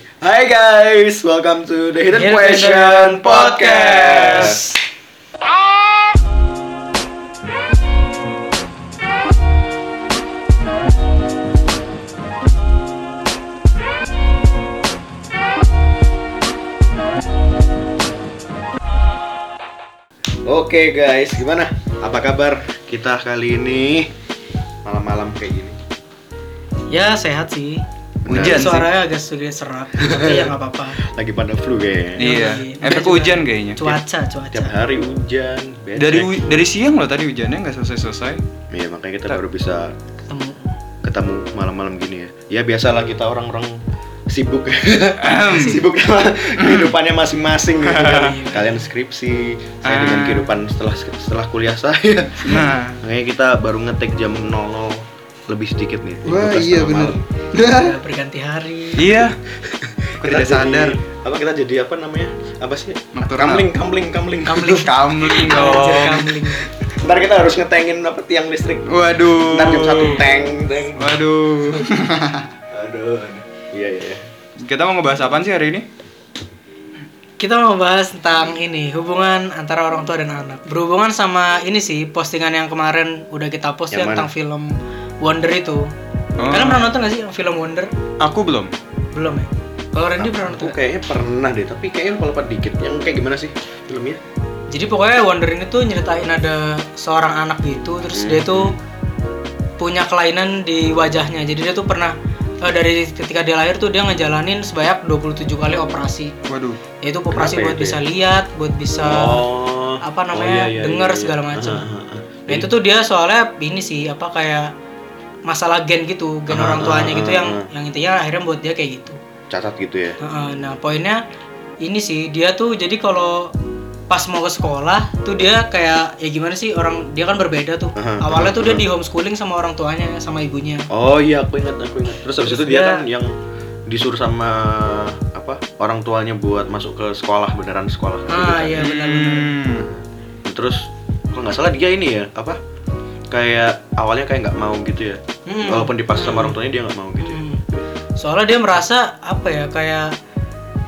Hi guys, welcome to the Hidden Hidden Question Question Podcast. Oke guys, gimana? Apa kabar kita kali ini malam-malam kayak gini? Ya sehat sih. Hujan sih. Suaranya agak sedikit serak, tapi ya nggak apa-apa. Lagi pada flu kayaknya. Iya, Iya. efek hujan kayaknya. Cuaca, cuaca. Tiap hari hujan. becek. Dari dari siang loh tadi hujannya nggak selesai selesai. Iya makanya kita Ta- baru bisa Ketemu. ketemu malam-malam gini ya. Ya biasalah kita orang-orang sibuk sibuk sama kehidupannya masing-masing gitu kan. Iya. Kalian skripsi, saya dengan Ah. kehidupan setelah setelah kuliah saya. Nah, Makanya kita baru ngetek jam 00 lebih sedikit nih. Wah 12 iya malam. Udah berganti hari. iya. Kita tidak jadi- sadar. Apa kita jadi apa namanya? Apa sih? Nocturnal. Kamling, kamling, kamling. Kamling. Kamling dong. kamling. Ntar kita harus ngetengin apa tiang listrik. Waduh. Ntar jam satu tank, tank. Waduh. Aduh. Iya iya. iya. Kita mau ngebahas apaan sih hari ini? Kita mau bahas tentang ini hubungan antara orang tua dan anak. Berhubungan sama ini sih postingan yang kemarin udah kita post Yang ya tentang film Wonder itu. Oh. Kalian pernah nonton gak sih film Wonder? Aku belum. Belum ya. Kalau Randy pernah Aku nonton? nggak? kayaknya pernah deh, tapi kayaknya lupa lupa dikit. Yang kayak gimana sih filmnya? Jadi pokoknya Wonder ini tuh nyeritain ada seorang anak gitu, terus dia tuh punya kelainan di wajahnya. Jadi dia tuh pernah eh, dari ketika dia lahir tuh dia ngejalanin sebanyak 27 kali operasi. Waduh. Yaitu operasi Kenapa ya buat itu bisa ya? lihat, buat bisa oh, apa namanya, denger segala macam. Ah, ah, ah. Nah itu tuh dia soalnya ini sih apa kayak masalah gen gitu, gen Ah, orang tuanya ah, gitu ah, yang ah. yang intinya akhirnya buat dia kayak gitu. cacat gitu ya. Heeh, Nah poinnya ini sih dia tuh jadi kalau pas mau ke sekolah tuh dia kayak ya gimana sih orang dia kan berbeda tuh. Aha, Awalnya tuh dia di homeschooling sama orang tuanya sama ibunya. Oh iya, aku ingat, aku ingat. Terus habis itu dia Dia- kan yang disuruh sama apa orang tuanya buat masuk ke sekolah beneran sekolah. gitu Ah kan. iya benar-benar. Hmm. Terus kalau nggak salah dia ini ya apa? Kayak awalnya kayak nggak mau gitu ya. Hmm. Walaupun dipaksa sama orang tuanya dia nggak mau gitu. ya. Hmm. Soalnya dia merasa apa ya kayak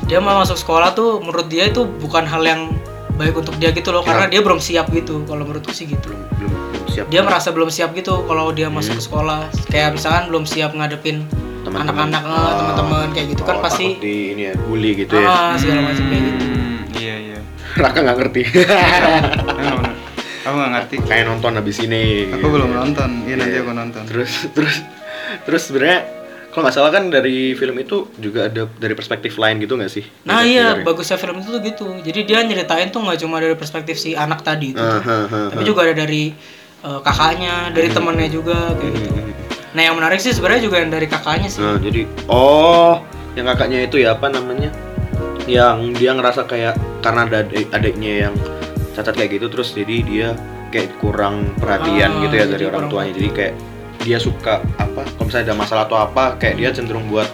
dia mau masuk sekolah tuh menurut dia itu bukan hal yang baik untuk dia gitu loh karena Kenapa? dia belum siap gitu kalau menurutku sih gitu. Belum belum belum siap. Dia merasa belum siap gitu kalau dia masuk Hmm. ke sekolah kayak misalkan belum siap ngadepin Teman-teman. anak-anak Oh. teman-teman kayak gitu kan Oh, pasti takut di ini ya bully gitu ya. ah segala macam kayak gitu. Hmm, Iya iya. Raka nggak ngerti. Aku nggak ngerti. kayak nonton habis ini. Aku gitu belum nonton. Iya nanti Iya. aku nonton. Terus terus terus sebenarnya kalau nggak salah kan dari film itu juga ada dari perspektif lain gitu nggak sih? Nah Dari- iya bagusnya film itu tuh gitu. Jadi dia nyeritain tuh nggak cuma dari perspektif si anak tadi itu, Ah, ah, ah, tapi ah. juga ada dari eh, kakaknya, dari temennya juga kayak gitu. Hmm. Nah yang menarik sih sebenarnya juga yang dari kakaknya sih. Nah, jadi oh, yang kakaknya itu ya apa namanya? Yang dia ngerasa kayak karena ada adik- adiknya yang cacat kayak gitu terus jadi dia kayak kurang perhatian gitu ya dari orang tuanya. Jadi kayak dia suka apa? Kalau misalnya ada masalah atau apa, kayak dia cenderung buat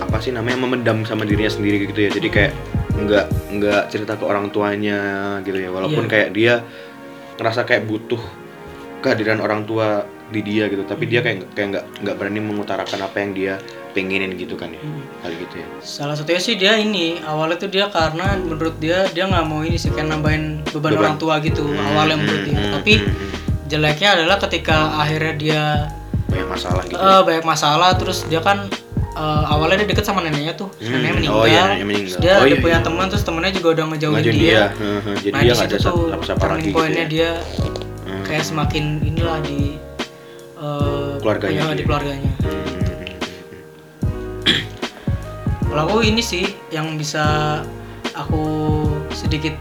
apa sih namanya memendam sama dirinya sendiri gitu ya. Jadi kayak nggak nggak cerita ke orang tuanya gitu ya. Walaupun Iya. kayak dia ngerasa kayak butuh kehadiran orang tua di dia gitu. Tapi dia kayak kayak nggak nggak berani mengutarakan apa yang dia pengenin gitu kan ya. Hmm. Kali gitu ya. Salah satunya sih dia ini awalnya tuh dia karena menurut dia dia nggak mau ini sih kayak nambahin beban, Beban. orang tua gitu awalnya menurut dia. Hmm, Tapi hmm, hmm. Jeleknya adalah ketika akhirnya dia banyak masalah gitu. eh, banyak masalah terus dia kan eh, awalnya dia deket sama neneknya tuh Hmm, neneknya oh meninggal, iya, neneknya meninggal. Terus dia Oh iya, punya iya. teman terus temennya juga udah ngejauhin dia, dia. Jadi nah dia di situ ada tuh turning lagi gitu pointnya ya. dia Hmm. kayak semakin inilah di eh, Keluarganya di keluarganya Hmm, hmm, hmm. kalau aku ini sih yang bisa aku sedikit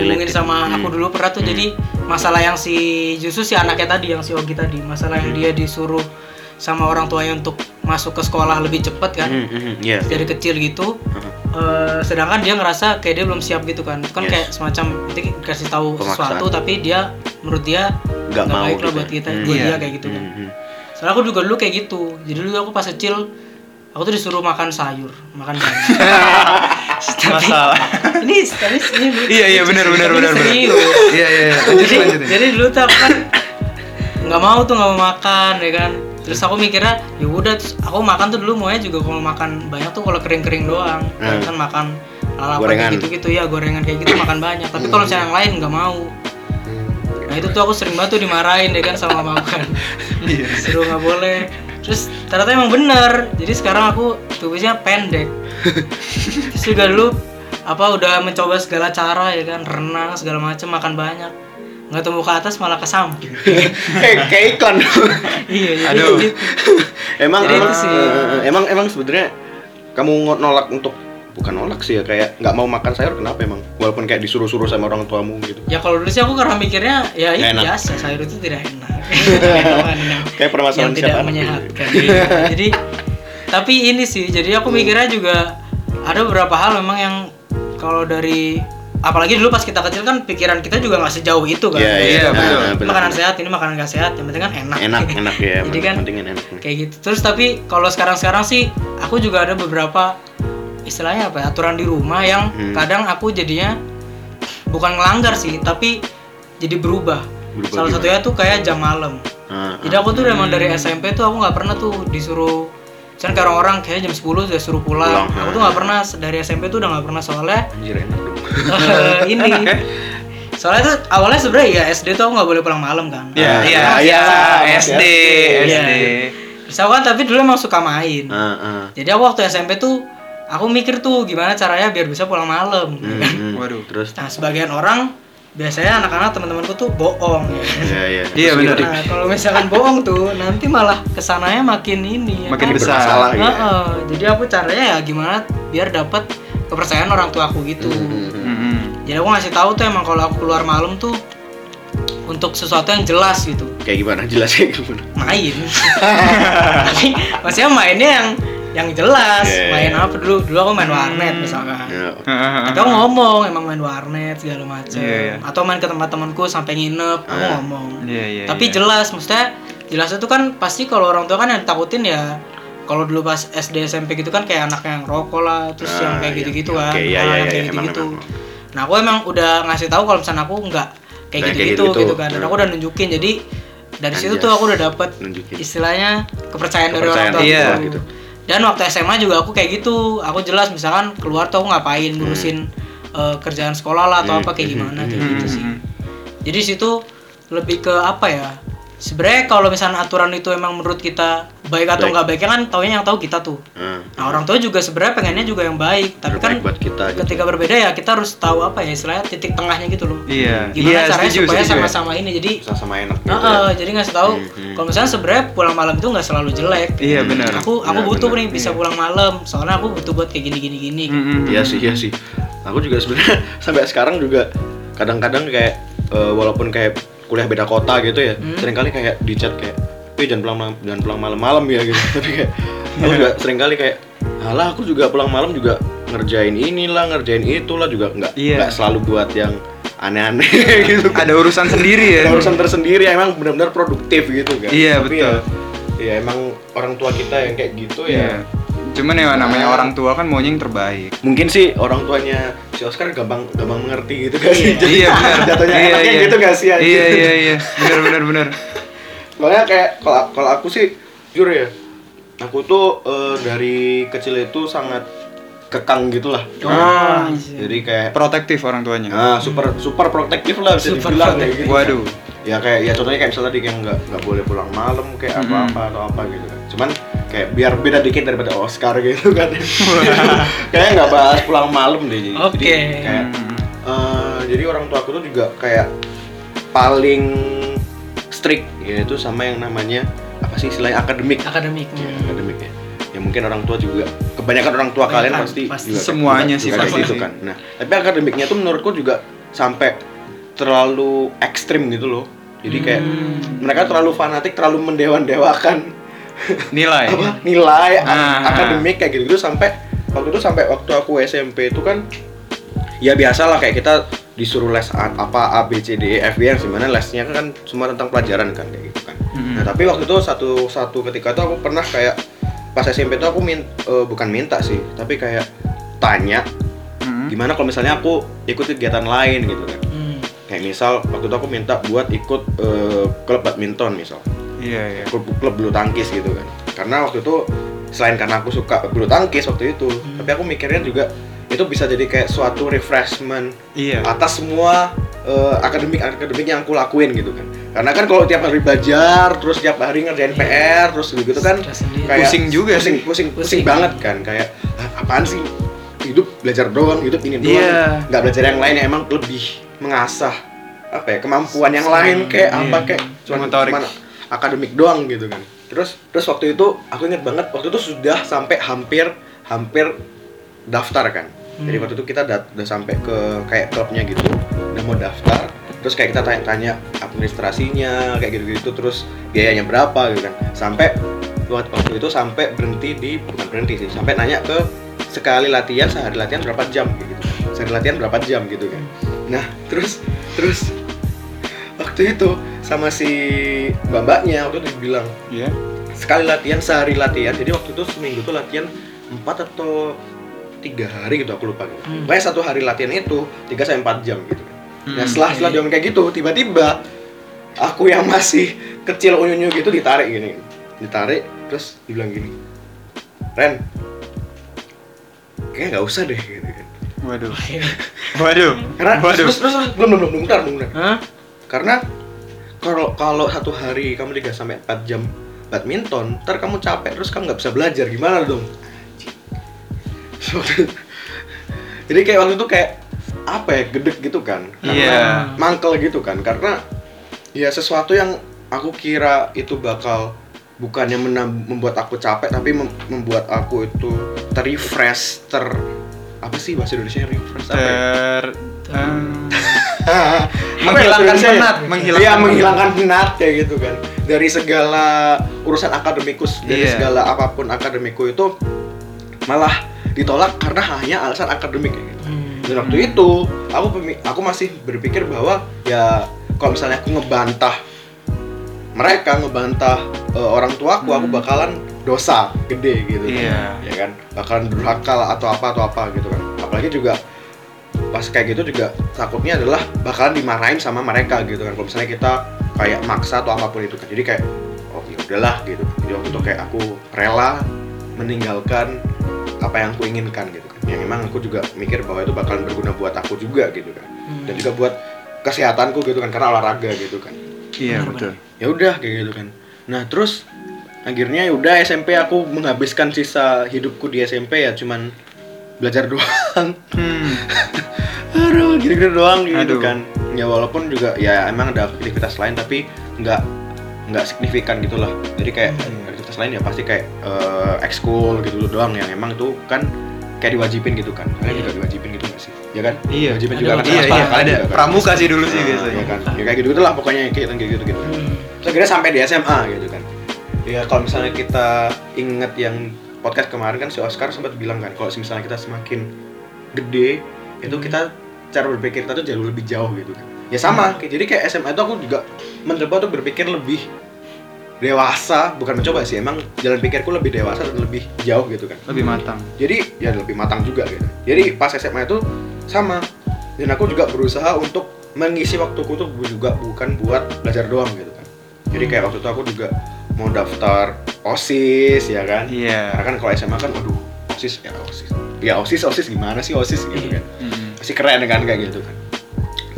hubungin ya. sama Hmm. aku dulu pernah tuh Hmm. jadi masalah yang si justru si anaknya tadi yang si Ogi tadi masalah yang Hmm. dia disuruh sama orang tuanya untuk masuk ke sekolah lebih cepat kan Hmm, hmm, hmm. Iya. dari kecil gitu. Eh, sedangkan dia ngerasa kayak dia belum siap gitu kan kan Yes. kayak semacam nanti dikasih tahu Pemaksaan. sesuatu tapi dia menurut dia Nggak mau baik lah gitu buat ya. kita Hmm. buat Iya. dia kayak gitu kan Hmm, hmm. soalnya aku juga dulu kayak gitu jadi dulu aku pas kecil aku tuh disuruh makan sayur makan Masalah. ini tapi ini Iya iya benar benar benar benar. serius. Iya iya. Lanjut jadi jadi dulu tuh aku kan nggak mau tuh nggak mau makan ya kan terus aku mikirnya ya udah terus aku makan tuh dulu maunya juga kalau makan banyak tuh kalau kering-kering doang Hmm. kan makan lalapan kayak gitu-gitu ya gorengan kayak gitu makan banyak tapi kalau misalnya yang lain nggak mau nah itu tuh aku sering banget tuh dimarahin deh kan sama mama kan Iya. suruh nggak boleh terus ternyata emang bener jadi sekarang aku tubuhnya pendek terus juga dulu apa udah mencoba segala cara ya kan renang segala macam makan banyak nggak tumbuh ke atas malah ke samping kayak kayak iklan iya jadi Aduh. gitu. emang Jadi emang itu sih. eh, emang emang sebenarnya kamu nolak untuk bukan nolak sih ya kayak nggak mau makan sayur kenapa emang? Walaupun kayak disuruh-suruh sama orang tuamu gitu. Ya kalau dulu sih aku karena mikirnya ya itu enak. biasa sayur itu tidak enak. Kayak permasalahan yang tidak anak menyehatkan. Iya. jadi tapi ini sih jadi aku mikirnya juga ada beberapa hal memang yang kalau dari apalagi dulu pas kita kecil kan pikiran kita juga nggak sejauh itu kan. Iya, iya, betul. "Ah, benar. makanan sehat ini makanan nggak sehat yang penting kan enak. Enak enak ya Jadi kan- pentingin enak. kayak gitu. Terus tapi kalau sekarang sekarang sih aku juga ada beberapa istilahnya apa ya, aturan di rumah yang Hmm. kadang aku jadinya bukan ngelanggar sih tapi jadi berubah, Berubah salah gimana? satunya tuh kayak jam malam Ah, jadi aku tuh emang dari SMP tuh aku nggak pernah tuh disuruh Misalnya kayak orang-orang kayak jam 10 udah suruh pulang. Pulang, Aku tuh nggak pernah dari SMP tuh udah nggak pernah soalnya anjir enak dong ini. Ya? Soalnya tuh awalnya sebenarnya ya SD tuh aku nggak boleh pulang malam kan. Iya, Ah, iya, iya, iya, masih SD, Iya. SD. Terus aku kan tapi dulu emang suka main. Ah, ah. Jadi aku waktu SMP tuh aku mikir tuh gimana caranya biar bisa pulang malam. Hmm, hmm. Waduh. terus Nah sebagian orang biasanya anak-anak teman-temanku tuh bohong ya. iya iya Iya, benar. Nah kalau misalkan bohong tuh nanti malah ke sananya makin ini ya Makin kan? besar. bermasalah ya Heeh, jadi aku caranya ya gimana biar dapat kepercayaan orang tua aku gitu. Hmm, hmm. Jadi aku ngasih tahu tuh emang kalau aku keluar malam tuh untuk sesuatu yang jelas gitu kayak gimana jelasnya gimana main tapi maksudnya mainnya yang yang jelas Iya, iya, main iya. apa dulu dulu aku main warnet misalkan Ya, atau aku ngomong emang main warnet segala macam Iya, iya. atau main ke tempat temanku sampai nginep aku Ah. ngomong Iya, iya. tapi iya. jelas maksudnya jelas itu kan pasti kalau orang tua kan yang takutin ya kalau dulu pas SD SMP gitu kan kayak anak yang rokok lah terus Ah, yang kayak iya, gitu-gitu iya, kan iya, iya, yang iya, kayak gitu-gitu nah aku emang udah ngasih tahu kalau misalnya aku nggak kayak gitu-gitu gitu kan dan aku udah nunjukin jadi dari situ Anjas. tuh aku udah dapet istilahnya kepercayaan, dari orang tua iya. gitu. Dan waktu SMA juga aku kayak gitu. Aku jelas misalkan keluar tuh aku ngapain ngurusin eh, kerjaan sekolah lah atau Hmm, apa kayak hmm, gimana hmm, kayak gitu sih. Jadi situ lebih ke apa ya sebenarnya kalau misalnya aturan itu emang menurut kita baik atau Baik. nggak baiknya kan taunya yang tahu kita tuh Ah, nah orang tua juga sebenarnya pengennya juga yang baik tapi terbaik kan buat kita gitu. ketika berbeda ya kita harus tahu apa ya istilahnya titik tengahnya gitu loh Iya. gimana Iya, caranya setuju, supaya sama-sama ini jadi bisa sama enak gitu Nah, ya. jadi ngasih tahu Hmm, hmm. kalau misalnya sebenarnya pulang malam itu nggak selalu jelek Iya, benar. aku aku Benar, butuh benar. nih bisa Iya. pulang malam soalnya aku butuh buat kayak gini gini gini Mm-mm. Iya sih, iya sih. Aku juga sebenarnya sampai sekarang juga kadang-kadang kayak eh, walaupun kayak kuliah beda kota gitu ya, Hmm. sering kali kayak di chat kayak, "Eh jangan pulang malam, jangan pulang malam-malam ya" gitu. Tapi kayak aku juga sering kali kayak, "Alah, aku juga pulang malam juga ngerjain inilah, ngerjain itulah juga nggak Iya. nggak selalu buat yang aneh-aneh gitu. Ada urusan sendiri ya. Ada urusan tersendiri emang benar-benar produktif gitu kan. Iya, Tapi betul. Ya, ya emang orang tua kita yang kayak gitu ya. Iya. Cuman ya namanya orang tua kan maunya yang terbaik. mungkin sih orang tuanya si Oscar gampang gampang mengerti gitu kan sih jadi Iya benar. jatuhnya Iya, enaknya iya. gitu gak sih anjir? Iya iya iya. Benar benar benar. soalnya kayak kalau kalau aku sih jujur ya aku tuh eh, dari kecil itu sangat kekang gitulah Ah, jadi kayak Protektif orang tuanya. nah super super protektif lah bisa Super dibilang kayak gitu Waduh. ya kayak ya contohnya kayak misalnya tadi kayak nggak nggak boleh pulang malam kayak Mm-mm. apa-apa atau apa gitu kan cuman kayak biar beda dikit daripada Oscar gitu kan kayak nggak bahas pulang malam deh jadi Oke. Jadi kayak. Eh, jadi orang tua aku tuh juga kayak paling strict yaitu sama yang namanya apa sih istilahnya akademik akademik ya, akademik ya ya mungkin orang tua juga kebanyakan orang tua kalian Kebanyakan, pasti, pasti. juga Semuanya juga sih kayak pasti gitu sih. kan nah tapi akademiknya tuh menurutku juga sampai terlalu ekstrim gitu loh jadi kayak Hmm. mereka terlalu fanatik terlalu mendewan-dewakan Nilai. apa nilai Ah, akademik kayak gitu sampai waktu itu sampai waktu aku SMP itu kan ya biasa lah kayak kita disuruh les apa A B C D E F G yang sebenarnya lesnya kan semua tentang pelajaran kan kayak gitu kan Mm-mm. nah tapi waktu itu satu satu ketika itu aku pernah kayak pas SMP itu aku min, eh, bukan minta sih tapi kayak tanya Mm-mm. gimana kalau misalnya aku ikut kegiatan lain gitu kan Hmm. kayak misal waktu itu aku minta buat ikut eh, klub badminton misal Iya, iya. klub klub bulu tangkis gitu kan karena waktu itu selain karena aku suka bulu tangkis waktu itu Hmm. tapi aku mikirnya juga itu bisa jadi kayak suatu refreshment Iya. atas semua eh, akademik akademik yang aku lakuin gitu kan karena kan kalau tiap hari belajar terus tiap hari ngerjain PR terus gitu kan kayak Pusing juga pusing, sih. pusing pusing Pusing. banget kan kayak "Ah, apaan sih hidup belajar doang hidup ini doang Iya. nggak belajar yang lain yang emang lebih mengasah apa ya kemampuan yang lain kayak Iya. apa kayak cuman, Motorik. Akademik doang gitu kan. Terus terus waktu itu aku inget banget waktu itu sudah sampai hampir hampir daftar kan. Jadi Hmm. waktu itu kita dat- udah sampai ke kayak klubnya gitu udah mau daftar terus kayak kita tanya-tanya administrasinya kayak gitu-gitu terus biayanya berapa gitu kan. Sampai waktu waktu itu sampai berhenti di bukan berhenti sih sampai nanya ke sekali latihan sehari latihan berapa jam gitu. Sehari latihan berapa jam gitu kan. Nah terus terus waktu itu sama si mbak-mbaknya waktu itu bilang Iya. sekali latihan sehari latihan jadi waktu itu seminggu tuh latihan empat atau tiga hari gitu aku lupa gitu. Hmm. Pokoknya satu hari latihan itu 3 sampai 4 jam gitu. Nah Hmm. setelah setelah dia ngomong kayak gitu tiba-tiba aku yang masih kecil unyu gitu ditarik gini, ditarik terus dibilang gini, Ren, kayaknya nggak usah deh gitu kan. Waduh. Waduh. Karena Waduh. terus, terus, terus, belum belum belum bentar belum bentar. Hah? Karena kalau kalau satu hari kamu 3 sampai 4 jam badminton, ntar kamu capek terus kamu nggak bisa belajar gimana dong? Jadi kayak waktu itu kayak apa ya gedek gitu kan? Karena Iya. Mangkel gitu kan? Karena ya sesuatu yang aku kira itu bakal bukannya membuat aku capek tapi mem- membuat aku itu terrefresh ter apa sih bahasa Indonesia refresh apa ya? Ter Apa ya menghilangkan bahasa Indonesia ya? penat, menghilangkan Iya, penat. menghilangkan penat kayak gitu kan. Dari segala urusan akademikus, dari Iya. segala apa pun akademiku itu malah ditolak karena hanya alasan akademik kayak gitu. Hmm. Dan waktu itu aku aku masih berpikir bahwa ya kalau misalnya aku ngebantah mereka ngebantah eh, orang tuaku aku Hmm. bakalan dosa gede gitu kan. Iya. ya kan bakalan durhaka atau apa atau apa gitu kan apalagi juga pas kayak gitu juga takutnya adalah bakalan dimarahin sama mereka gitu kan. Kalau misalnya kita kayak maksa atau apa pun itu kan. Jadi kayak oh ya udahlah gitu. Jadi waktu itu kayak aku rela meninggalkan apa yang aku inginkan gitu kan. Yang emang aku juga mikir bahwa itu bakalan berguna buat aku juga gitu kan. Hmm. dan juga buat kesehatanku gitu kan karena olahraga gitu kan. Iya, betul. ya udah kayak gitu kan. Nah terus akhirnya ya udah SMP aku menghabiskan sisa hidupku di SMP ya cuman belajar doang Hmm. aduh gitu-gitu doang gitu Aduh. kan ya walaupun juga ya emang ada aktivitas lain tapi nggak nggak signifikan gitu lah jadi kayak Hmm. aktivitas lain ya pasti kayak eh, ekskul gitu doang yang emang itu kan kayak diwajibin gitu kan kalian Iya. juga diwajibin gitu nggak sih ya kan Iya. diwajibin Ada juga kan. Iya, iya, kalian ada. juga kan? Pramuka sih dulu sih Nah, biasanya. ya kan ya kayak gitu gitu lah pokoknya kayak kayak gitu gitu Hmm. Terus akhirnya sampai di SMA gitu kan. Ya kalau misalnya kita inget yang podcast kemarin kan si Oscar sempat bilang kan kalau misalnya kita semakin gede itu Hmm. kita cara berpikir kita tuh jauh lebih jauh gitu kan. Ya sama, kayak- jadi kayak SMA itu aku juga mencoba tuh berpikir lebih dewasa, bukan mencoba sih, emang jalan pikirku lebih dewasa dan lebih jauh gitu kan. Lebih matang. Jadi ya lebih matang juga gitu. Jadi pas SMA itu sama dan aku juga berusaha untuk mengisi waktuku tuh juga bukan buat belajar doang gitu kan. Jadi kayak waktu itu aku juga mau daftar OSIS ya kan. Iya. Karena kan kalau SMA kan aduh OSIS ya OSIS. Ya OSIS OSIS gimana sih OSIS gitu kan. Hmm. Masih keren kan kayak gitu kan.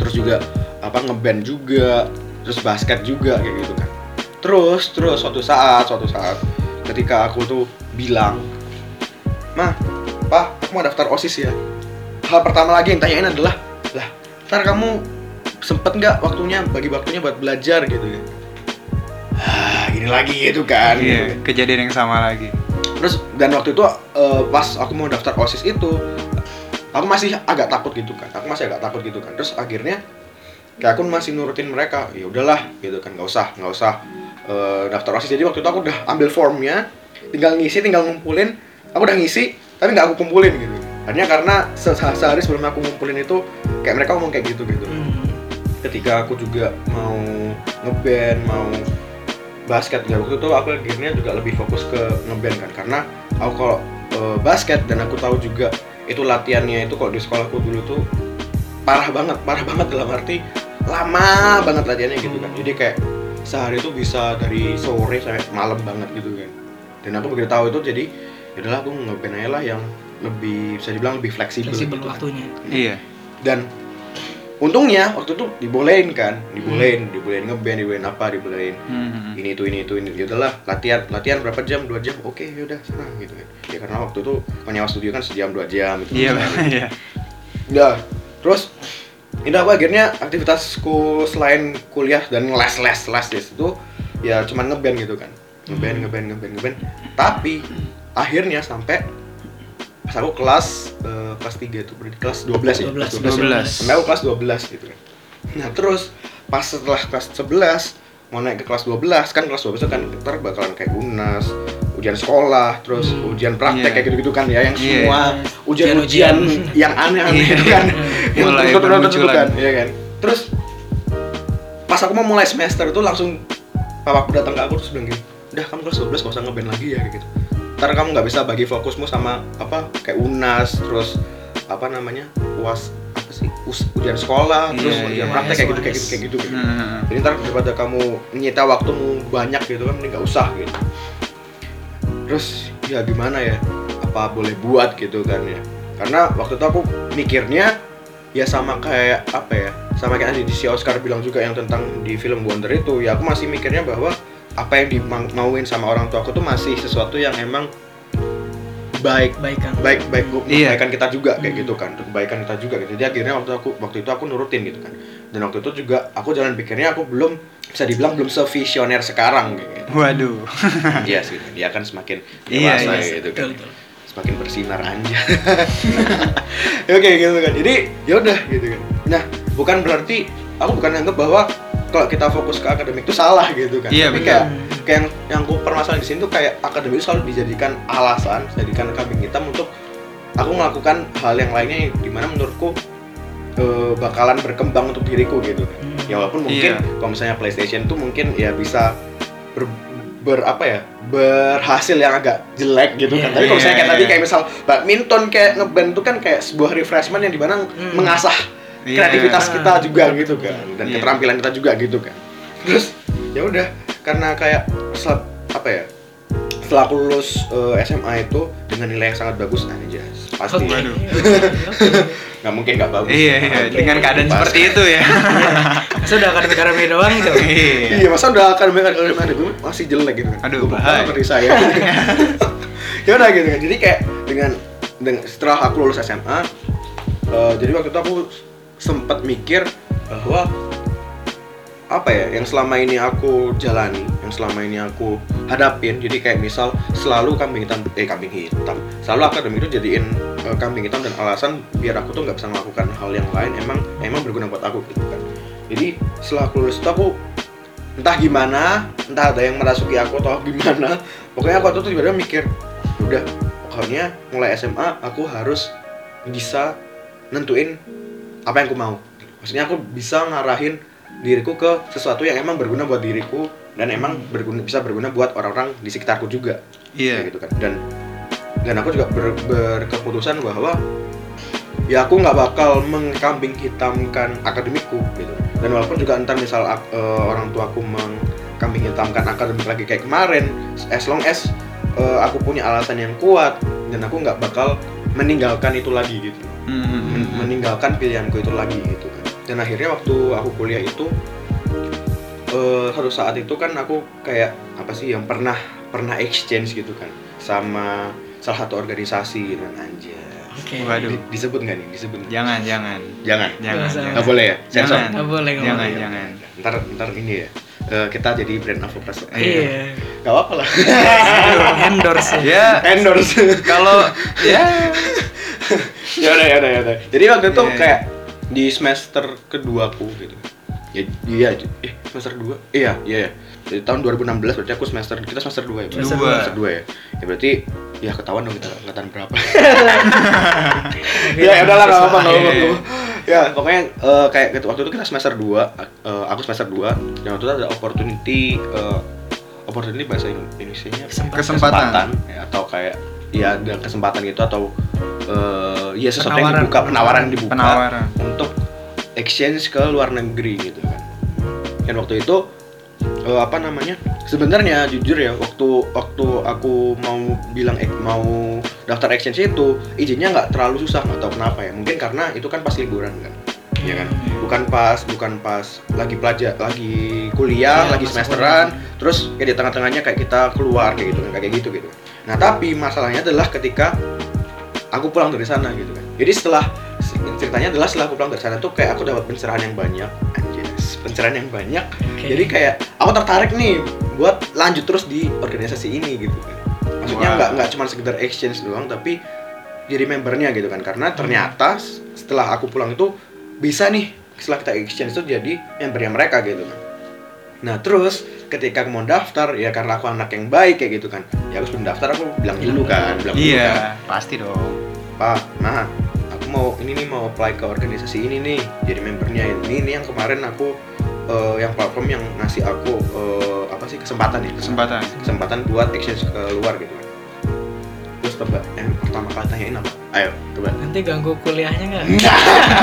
Terus juga apa ngeband juga, terus basket juga kayak gitu kan. Terus terus suatu saat suatu saat ketika aku tuh bilang, "Mah, Pak, aku mau daftar OSIS ya." Hal pertama lagi yang tanyain adalah, "Lah, ntar kamu sempet nggak waktunya bagi waktunya buat belajar gitu ya?" Gini lagi gitu kan. Iya, kejadian yang sama lagi. Terus dan waktu itu eh, pas aku mau daftar OSIS itu aku masih agak takut gitu kan. Aku masih agak takut gitu kan. Terus akhirnya kayak aku masih nurutin mereka. Ya udahlah gitu kan. nggak usah, nggak usah eh, daftar OSIS. Jadi waktu itu aku udah ambil formnya, tinggal ngisi, tinggal ngumpulin. Aku udah ngisi, tapi nggak aku kumpulin gitu. Akhirnya karena se- sehari sebelum aku ngumpulin itu kayak mereka ngomong kayak gitu gitu Hmm. ketika aku juga mau ngeband mau basket. Ya waktu itu aku akhirnya juga lebih fokus ke ngeband kan. Karena aku kalau eh, basket dan aku tahu juga itu latihannya itu kalau di sekolahku dulu tuh parah banget parah banget dalam arti lama banget latihannya gitu kan. Jadi kayak sehari itu bisa dari sore sampai malam banget gitu kan. Dan aku begitu tahu itu jadi yaudahlah aku ngeband aja lah yang lebih bisa dibilang lebih fleksibel, fleksibel gitu kan. waktunya. Iya. dan untungnya waktu itu dibolehin kan? Dibolehin dibolehin ngeband dibolehin apa dibolehin Hmm. ini itu ini itu ini ya udahlah latihan latihan berapa jam? Dua jam? Oke yaudah sana gitu kan. Ya karena waktu itu penyewa studio kan sejam dua jam gitu. Iya, iya. ya terus ini aku akhirnya aktivitasku selain kuliah dan les les les di situ ya cuman ngeband gitu kan. Ngeband ngeband ngeband ngeband. Tapi akhirnya sampai pas aku kelas eh, kelas 3 itu berarti kelas 12 ya 12, kelas 12. sampai aku kelas 12 gitu kan nah terus pas setelah kelas 11 mau naik ke kelas 12 kan kelas 12 itu kan ntar bakalan kayak unas ujian sekolah terus Hmm. ujian praktek Iya. kayak gitu-gitu kan ya yang Iya. semua ujian-ujian Ujian-ujian. yang aneh-aneh Iya. gitu kan yang Mulai bermunculan. kan ya kan terus pas aku mau mulai semester itu langsung papaku datang ke aku terus bilang gini udah kamu kelas 12 gak usah ngeband lagi ya kayak gitu ntar kamu nggak bisa bagi fokusmu sama apa kayak unas terus apa namanya uas apa sih Us- ujian sekolah terus Iya, ujian iya. praktek kayak gitu UAS. kayak gitu kayak gitu, kayak gitu. Hmm. Jadi ntar daripada kamu menyita waktumu banyak gitu kan, mending nggak usah gitu. Terus ya gimana ya? Apa boleh buat gitu kan ya? Karena waktu itu aku mikirnya ya sama kayak apa ya? Sama kayak di si Oscar bilang juga yang tentang di film Wonder itu, ya aku masih mikirnya bahwa apa yang dimauin sama orang tua aku tuh masih sesuatu yang emang baik baikan baik baik Iya. kebaikan kita juga kayak Hmm. gitu kan untuk kebaikan kita juga gitu jadi akhirnya waktu aku waktu itu aku nurutin gitu kan dan waktu itu juga aku jalan pikirnya aku belum bisa dibilang belum sevisioner sekarang kayak gitu Waduh. iya sih dia kan semakin Iya, dewasa iya. gitu kan betul, betul. semakin bersinar aja oke gitu kan jadi ya udah gitu kan nah bukan berarti aku bukan anggap bahwa kalau kita fokus ke akademik itu salah gitu kan Iya, tapi betul. kayak kayak yang yang aku permasalahan di sini tuh kayak akademik itu selalu dijadikan alasan dijadikan kambing hitam untuk aku melakukan hal yang lainnya yang di mana menurutku eh, bakalan berkembang untuk diriku gitu kan Hmm. ya walaupun mungkin Iya. kalau misalnya PlayStation tuh mungkin ya bisa ber, ber- apa ya berhasil yang agak jelek gitu kan Iya. tapi kalau misalnya kayak Iya, tadi iya. kayak misal badminton kayak ngeband tuh kan kayak sebuah refreshment yang di mana Hmm. mengasah Iya. Kreativitas Ah. kita juga gitu kan dan Iya. keterampilan kita juga gitu kan terus ya udah karena kayak setelah, apa ya setelah aku lulus eh, SMA itu dengan nilai yang sangat bagus aja pasti Oke, Waduh. nggak mungkin nggak bagus Iya, iya. Oke, Dengan keadaan pasti. seperti itu ya. Sudah akademik akademik doang gitu. Iya. Iya, masa udah akan akademik akademik masih jelek gitu kan? Aduh, bahaya. seperti saya. ya udah gitu kan. Jadi kayak dengan dengan setelah aku lulus SMA, eh, jadi waktu itu aku sempat mikir bahwa apa ya yang selama ini aku jalani, yang selama ini aku hadapin. Jadi kayak misal selalu kambing hitam, eh kambing hitam, selalu akademik itu jadiin eh, kambing hitam dan alasan biar aku tuh nggak bisa melakukan hal yang lain. Emang emang berguna buat aku gitu kan. Jadi setelah aku lulus itu aku entah gimana, entah ada yang merasuki aku atau gimana. Pokoknya aku tuh tiba-tiba mikir, udah pokoknya mulai SMA aku harus bisa nentuin apa yang aku mau. Maksudnya aku bisa ngarahin diriku ke sesuatu yang emang berguna buat diriku dan emang berguna bisa berguna buat orang-orang di sekitarku juga. Iya. Kayak gitu kan. Dan dan aku juga ber- berkeputusan bahwa ya aku nggak bakal mengkambing hitamkan akademikku gitu dan walaupun juga ntar misal eh, orang tuaku mengkambing hitamkan akademik lagi kayak kemarin as long as eh, aku punya alasan yang kuat dan aku nggak bakal meninggalkan itu lagi gitu Hmm. Men- meninggalkan pilihanku itu lagi gitu kan dan akhirnya waktu aku kuliah itu eh satu saat itu kan aku kayak apa sih yang pernah pernah exchange gitu kan sama salah satu organisasi gitu kan anjir Oke. Waduh. Di- disebut nggak nih disebut nggak? Jangan, jangan. jangan Jangan. jangan. nggak boleh ya Jangan. Nggak boleh, nggak Jangan, boleh. jangan. ntar ntar ini ya eh, kita jadi brand advertisement Iya. nggak apa-apa lah Endorse. ya. Ya, endorse kalau ya ya udah ya udah ya udah jadi waktu itu Iya, kayak di semester kedua aku gitu ya iya eh semester dua iya iya ya. Jadi tahun 2016 berarti aku semester kita semester 2 ya Bang? Dua. semester 2 ya ya berarti ya ketahuan dong kita angkatan berapa ya ya udahlah nggak apa-apa nggak nggak apa-apa. ya pokoknya eh, kayak gitu waktu itu kita semester 2 eh, aku semester 2 dan waktu itu ada opportunity eh, opportunity bahasa Indonesia nya Kesempatan. ya, atau kayak ya ada kesempatan gitu atau eh, ya sesuatu yang Penawaran. dibuka penawaran yang dibuka penawaran. untuk exchange ke luar negeri gitu kan. Dan waktu itu eh, apa namanya sebenarnya jujur ya waktu waktu aku mau bilang ek- mau daftar exchange itu izinnya nggak terlalu susah nggak tahu kenapa ya. Mungkin karena itu kan pas liburan kan ya kan. Bukan pas bukan pas lagi pelajar lagi kuliah Iya, lagi masa semesteran terus kayak di tengah-tengahnya kayak kita keluar kayak gitu kan kayak gitu gitu nah tapi masalahnya adalah ketika aku pulang dari sana gitu kan. Jadi setelah ceritanya adalah setelah aku pulang dari sana tuh kayak aku dapat pencerahan yang banyak. Anjir pencerahan yang banyak. Oke. jadi kayak aku tertarik nih buat lanjut terus di organisasi ini gitu kan. Maksudnya nggak nggak cuma sekedar exchange doang tapi jadi membernya gitu kan. Karena ternyata s- setelah aku pulang itu bisa nih setelah kita exchange itu jadi membernya mereka gitu kan nah terus ketika aku mau daftar ya karena aku anak yang baik kayak gitu kan ya aku sebelum daftar aku bilang dulu kan bilang dulu kan Iya, pasti dong. Pak, nah aku mau ini nih mau apply ke organisasi ini nih jadi membernya ini ini yang kemarin aku eh, yang platform yang ngasih aku eh, apa sih kesempatan ya? Kesempatan. kesempatan buat exchange ke luar gitu kan. Terus coba yang pertama kali tanyain apa? Ayo coba. Nanti ganggu kuliahnya nggak?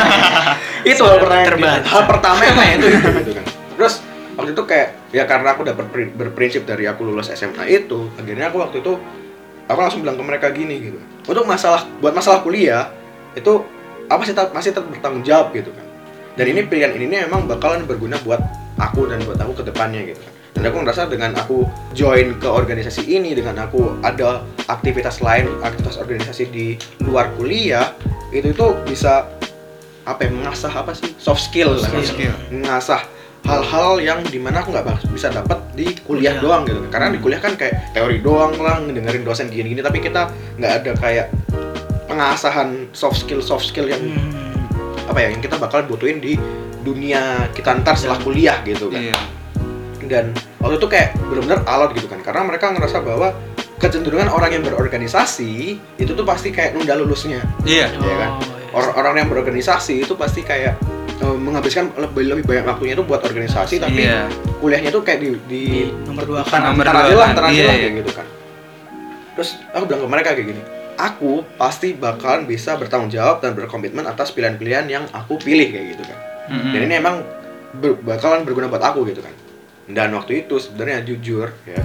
itu hal pertama yang hal pertama yang itu itu gitu kan. Terus waktu itu kayak ya karena aku udah berpri- berprinsip dari aku lulus SMA itu akhirnya aku waktu itu aku langsung bilang ke mereka gini gitu. Untuk masalah buat masalah kuliah itu apa sih tetap- masih tetap bertanggung jawab gitu kan. Dan ini pilihan ini memang bakalan berguna buat aku dan buat aku ke depannya gitu kan. Dan aku ngerasa dengan aku join ke organisasi ini dengan aku ada aktivitas lain aktivitas organisasi di luar kuliah itu itu bisa apa ya mengasah apa sih? Soft skill lah. Soft skill. mengasah hal-hal yang di mana aku nggak bisa dapat di kuliah Kuliah. doang gitu karena di kuliah kan kayak teori doang lah ngedengerin dosen gini-gini tapi kita nggak ada kayak pengasahan soft skill soft skill yang Hmm. apa ya yang kita bakal butuhin di dunia kita ntar setelah kuliah gitu kan Iya. dan waktu itu kayak benar-benar alot gitu kan karena mereka ngerasa bahwa kecenderungan orang yang berorganisasi itu tuh pasti kayak nunda lulusnya Iya. Iya kan? Oh, iya. Orang-orang yang berorganisasi itu pasti kayak eh, menghabiskan lebih lebih banyak waktunya itu buat organisasi tapi Iya. kuliahnya tuh kayak di di Di nomor dua kan. Nomor dua aja lah kan. ntar aja Iya, iya. kayak gitu kan terus aku bilang ke mereka kayak gini aku pasti bakalan bisa bertanggung jawab dan berkomitmen atas pilihan-pilihan yang aku pilih kayak gitu kan Mm-mm. dan ini emang ber- bakalan berguna buat aku gitu kan dan waktu itu sebenarnya jujur ya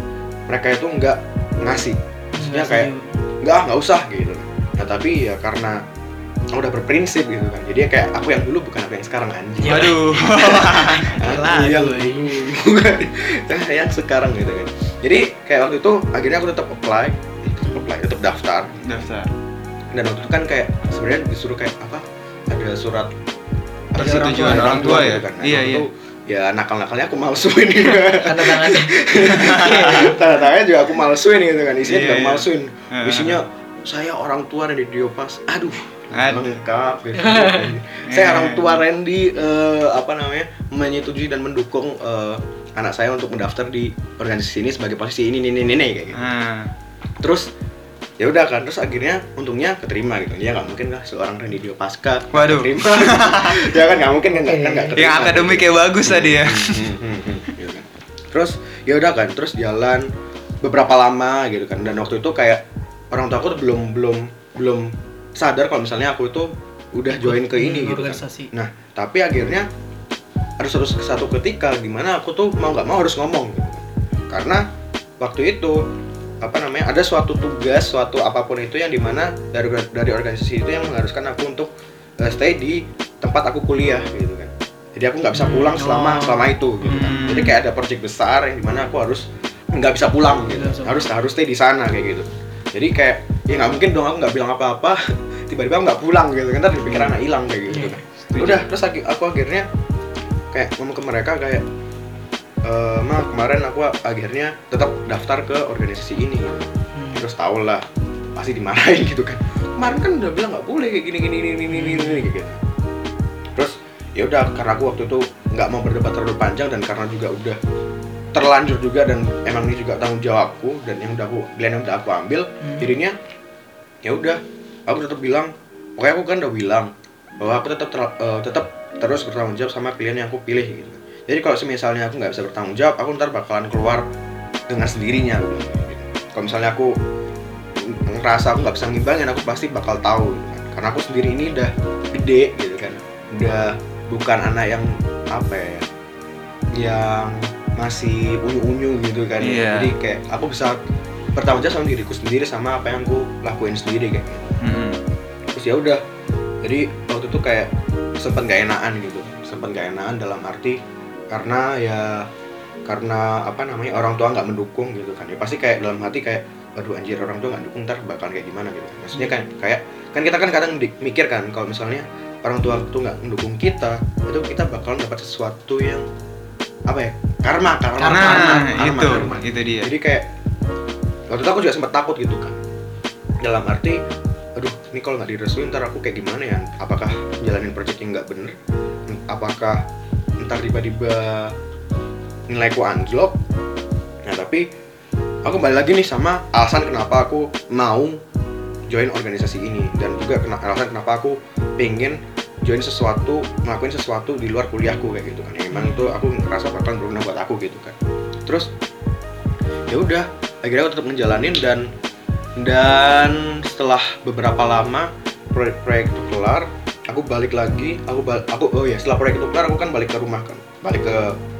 mereka itu nggak ngasih maksudnya kayak nggak nggak usah gitu nah tapi ya karena udah berprinsip gitu kan jadi ya kayak aku yang dulu bukan aku yang sekarang anjing Ya. Waduh. aku yang dulu yang sekarang gitu kan jadi kayak waktu itu akhirnya aku tetap apply tetap apply tetap daftar Daftar. dan waktu itu kan kayak sebenarnya disuruh kayak apa ada surat ada Persetujuan orang orang tua ya? gitu kan. Nah, Iya, iya. ya nakal-nakalnya aku malsuin Tanda tangannya. tanda tangannya juga aku malsuin gitu kan isinya Iya, juga iya. malsuin Heeh. isinya saya orang tua Randy Diopas aduh Aduh. lengkap gitu. saya orang tua Randy eh, apa namanya menyetujui dan mendukung eh, anak saya untuk mendaftar di organisasi ini sebagai posisi ini ini ini, ini kayak gitu Nah, terus ya udah kan terus akhirnya untungnya keterima gitu ya nggak mungkin lah seorang Randy Diopaska Waduh. keterima ya kan nggak mungkin kan nggak kan yang akademiknya bagus tadi ya. Hmm, hmm, hmm, gitu kan. terus ya udah kan terus jalan beberapa lama gitu kan dan waktu itu kayak orang tua aku tuh belum belum belum sadar kalau misalnya aku itu udah join ke ini Hmm, gitu kan. Nah tapi akhirnya ada suatu satu ketika di mana aku tuh mau nggak mau harus ngomong gitu kan. karena waktu itu apa namanya ada suatu tugas suatu apa pun itu yang di mana dari dari organisasi itu yang mengharuskan aku untuk eh, stay di tempat aku kuliah gitu kan. Jadi aku nggak bisa pulang Hmm, selama oh. selama itu gitu kan. Hmm. jadi kayak ada project besar yang di mana aku harus nggak bisa pulang gitu. Harus harus stay di sana kayak gitu jadi kayak ya nggak mungkin dong aku nggak bilang apa-apa tiba-tiba aku nggak pulang gitu kan ntar dipikir anak hilang kayak gitu Iya. kan Setuju. udah terus aku, aku akhirnya kayak ngomong ke mereka kayak eh ma kemarin aku akhirnya tetap daftar ke organisasi ini gitu. Hmm. terus tau lah pasti dimarahin gitu kan kemarin kan udah bilang nggak boleh kayak gini gini gini gini gini, gini, kayak gitu terus ya udah karena aku waktu itu nggak mau berdebat terlalu panjang dan karena juga udah terlanjur juga dan emang ini juga tanggung jawabku dan yang udah aku pilihan yang udah aku ambil Hmm. jadinya ya udah aku tetap bilang pokoknya aku kan udah bilang bahwa aku tetap ter- eh, tetap terus bertanggung jawab sama pilihan yang aku pilih gitu jadi kalau misalnya aku nggak bisa bertanggung jawab aku ntar bakalan keluar dengan sendirinya aku bilang kayak gitu. kalau misalnya aku ngerasa aku nggak bisa ngimbangin aku pasti bakal tahu gitu kan. karena aku sendiri ini udah gede gitu kan udah bukan anak yang apa ya yang masih unyu-unyu gitu kan. Iya. jadi kayak aku bisa bertanggung jawab sama diriku sendiri sama apa yang aku lakuin sendiri kayak. Gitu Mm-mm. terus ya udah. Jadi waktu itu kayak sempat gak enakan gitu. Sempat gak enakan dalam arti karena ya karena apa namanya orang tua nggak mendukung gitu kan. Ya pasti kayak dalam hati kayak aduh anjir orang tua nggak dukung ntar bakal kayak gimana gitu. Maksudnya kan kayak kan kita kan kadang mikir kan kalau misalnya orang tua tuh nggak mendukung kita itu kita bakal dapat sesuatu yang apa ya? Karma karma Karma, karma, Nah, karma, itu, karma. itu dia. jadi kayak waktu itu aku juga sempat takut gitu kan dalam arti aduh ini kalau nggak direstuin ntar aku kayak gimana ya? Apakah jalanin projectnya nggak bener? Apakah ntar tiba-tiba nilaiku anjlok? Nah tapi aku balik lagi nih sama alasan kenapa aku mau join organisasi ini dan juga alasan kenapa aku pengen join sesuatu ngelakuin sesuatu di luar kuliahku kayak gitu kan yang emang itu aku ngerasa bakal berguna buat aku gitu kan terus ya udah akhirnya aku tetap ngejalanin dan dan setelah beberapa lama proyek-proyek itu kelar aku balik lagi aku bal aku oh ya setelah proyek itu kelar aku kan balik ke rumah kan balik ke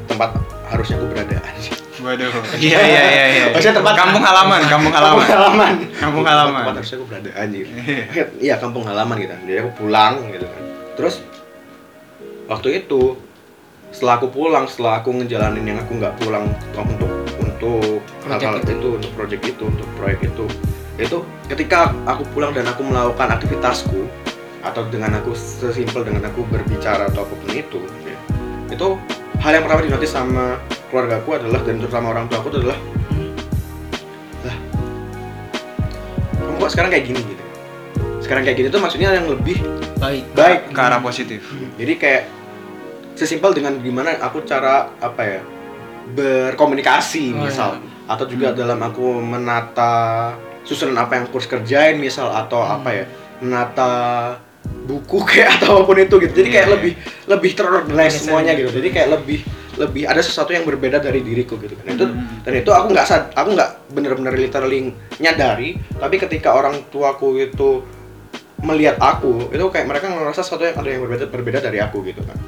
tempat harusnya aku berada anjir. Waduh. Iya iya iya iya. Maksudnya tempat kampung halaman, kampung kampung halaman. halaman Kampung halaman. tempat harusnya aku berada anjir Iya. iya kampung halaman gitu jadi aku pulang gitu kan terus waktu itu setelah aku pulang setelah aku ngejalanin yang aku nggak pulang untuk untuk hal-hal itu. itu untuk project itu untuk proyek itu itu ketika aku pulang dan aku melakukan aktivitasku atau dengan aku sesimpel dengan aku berbicara atau apa pun itu ya, itu hal yang pertama dinotis sama keluargaku adalah dan terutama orang tua aku adalah lah kamu kok sekarang kayak gini gitu sekarang kayak gini tuh maksudnya yang lebih baik baik Ke arah positif. jadi kayak sesimpel dengan gimana aku cara apa ya berkomunikasi Oh, misal iya. atau juga dalam aku menata susunan apa yang aku harus kerjain misal atau Hmm. apa ya menata buku kayak atau apa pun itu gitu jadi kayak Iya. lebih lebih terorganize Organize semuanya gitu jadi kayak lebih lebih ada sesuatu yang berbeda dari diriku gitu kan itu Hmm. dan itu aku nggak sad aku nggak bener-bener literally nyadari tapi ketika orang tuaku itu melihat aku itu kayak mereka ngerasa sesuatu yang ada yang berbeda berbeda dari aku gitu kan.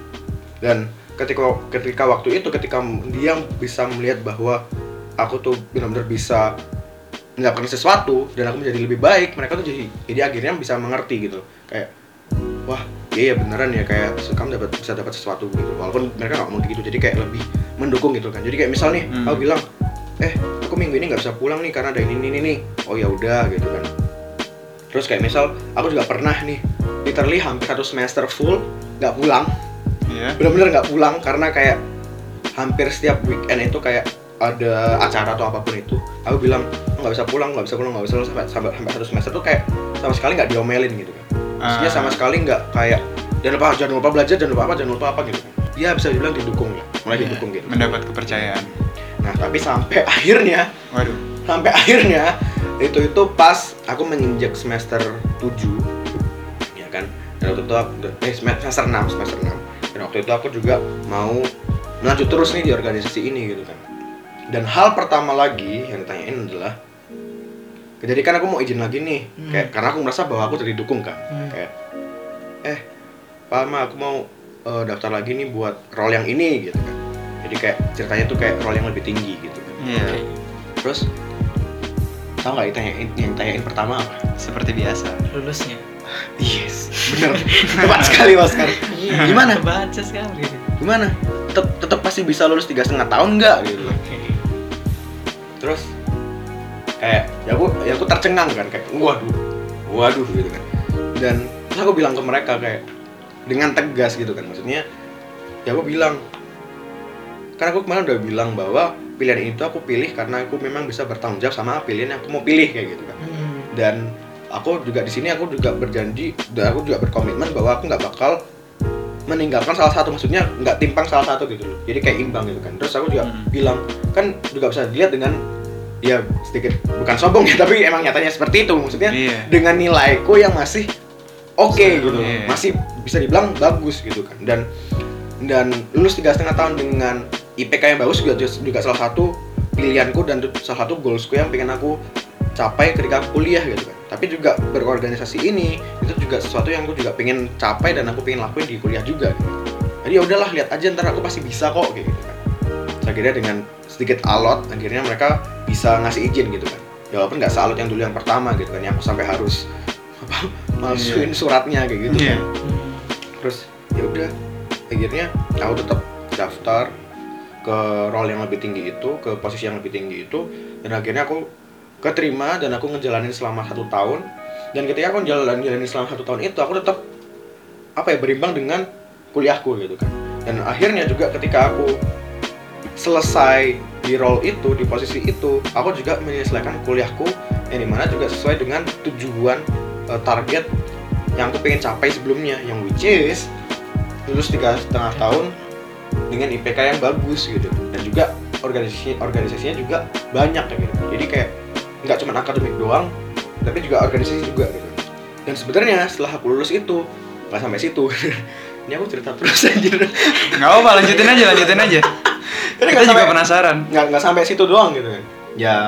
Dan ketika ketika waktu itu ketika dia bisa melihat bahwa aku tuh benar-benar bisa mendapatkan sesuatu dan aku menjadi lebih baik mereka tuh jadi jadi akhirnya bisa mengerti gitu kayak wah iya ya beneran ya kayak kamu dapat bisa dapat sesuatu gitu. Walaupun mereka nggak ngomong gitu jadi kayak lebih mendukung gitu kan. Jadi kayak misal nih Hmm. aku bilang eh aku minggu ini nggak bisa pulang nih karena ada ini ini ini. Oh ya udah gitu kan terus kayak misal aku juga pernah nih literally hampir satu semester full nggak pulang Iya. bener-bener nggak pulang karena kayak hampir setiap weekend itu kayak ada acara atau apa pun itu aku bilang "Oh, nggak bisa pulang nggak bisa pulang nggak bisa pulang sampai, sampai sampai satu semester tuh kayak sama sekali nggak diomelin gitu kan maksudnya Ah. sama sekali nggak kayak jangan lupa jangan lupa belajar jangan lupa apa jangan lupa apa gitu ya bisa dibilang didukung lah mulai Iya, didukung gitu Mendapat kepercayaan. nah tapi sampai akhirnya Waduh. Sampai akhirnya itu itu pas aku menginjak semester 7 ya kan dan waktu itu aku, eh semester 6 semester 6 dan waktu itu aku juga mau melanjut terus nih di organisasi ini gitu kan dan hal pertama lagi yang ditanyain adalah jadi kan aku mau izin lagi nih Hmm. kayak karena aku merasa bahwa aku terdidukung kan Hmm. kayak eh Pak Ma aku mau eh, daftar lagi nih buat role yang ini gitu kan jadi kayak ceritanya tuh kayak role yang lebih tinggi gitu kan. Oke. Terus tau nggak ditanyain yang tanyain pertama apa? Seperti biasa. lulusnya Yes, bener. Tepat sekali mas kan. Gimana? baca sekali Gimana? Tetep, tetep pasti bisa lulus tiga setengah tahun nggak gitu? oke Terus kayak ya aku ya aku tercengang kan kayak waduh, waduh gitu kan. Dan terus aku bilang ke mereka kayak dengan tegas gitu kan maksudnya ya aku bilang kan aku kemarin udah bilang bahwa pilihan itu aku pilih karena aku memang bisa bertanggung jawab sama pilihan yang aku mau pilih kayak gitu kan Hmm. dan aku juga di sini aku juga berjanji dan aku juga berkomitmen bahwa aku nggak bakal meninggalkan salah satu maksudnya nggak timpang salah satu gitu loh jadi kayak imbang gitu kan terus aku juga Hmm. bilang kan juga bisa dilihat dengan ya sedikit bukan sombong ya tapi emang nyatanya seperti itu maksudnya Iya. dengan nilaiku yang masih oke gitu Iya. masih bisa dibilang bagus gitu kan dan dan lulus tiga setengah tahun dengan IPK yang bagus juga juga salah satu pilihanku dan salah satu goalsku yang pengen aku capai ketika kuliah gitu kan. Tapi juga berorganisasi ini itu juga sesuatu yang aku juga pengen capai dan aku pengen lakuin di kuliah juga. Gitu. jadi ya udahlah lihat aja ntar aku pasti bisa kok kayak gitu kan. Terus akhirnya dengan sedikit alot akhirnya mereka bisa ngasih izin gitu kan. Ya walaupun nggak sealot yang dulu yang pertama gitu kan yang aku sampai harus apa masukin suratnya kayak gitu Iya. kan terus ya udah akhirnya aku tetap daftar ke role yang lebih tinggi itu ke posisi yang lebih tinggi itu dan akhirnya aku keterima dan aku ngejalanin selama satu tahun. Dan ketika aku jalan jalanin selama satu tahun itu aku tetap apa ya berimbang dengan kuliahku gitu kan. Dan akhirnya juga ketika aku selesai di role itu di posisi itu aku juga menyelesaikan kuliahku yang di mana juga sesuai dengan tujuan eh, target yang aku pengen capai sebelumnya yang which is lulus tiga setengah tahun dengan IPK yang bagus gitu. Dan juga organisasi organisasinya juga banyak kayak gitu. Jadi kayak nggak cuma akademik doang tapi juga organisasi juga gitu. Dan sebenarnya setelah aku lulus itu nggak sampai situ. Ini aku cerita terus anjir. Nggak apa, lanjutin aja, lanjutin aja. Ini Kita nggak juga sampai- penasaran. nggak nggak sampai situ doang gitu kan. Ya.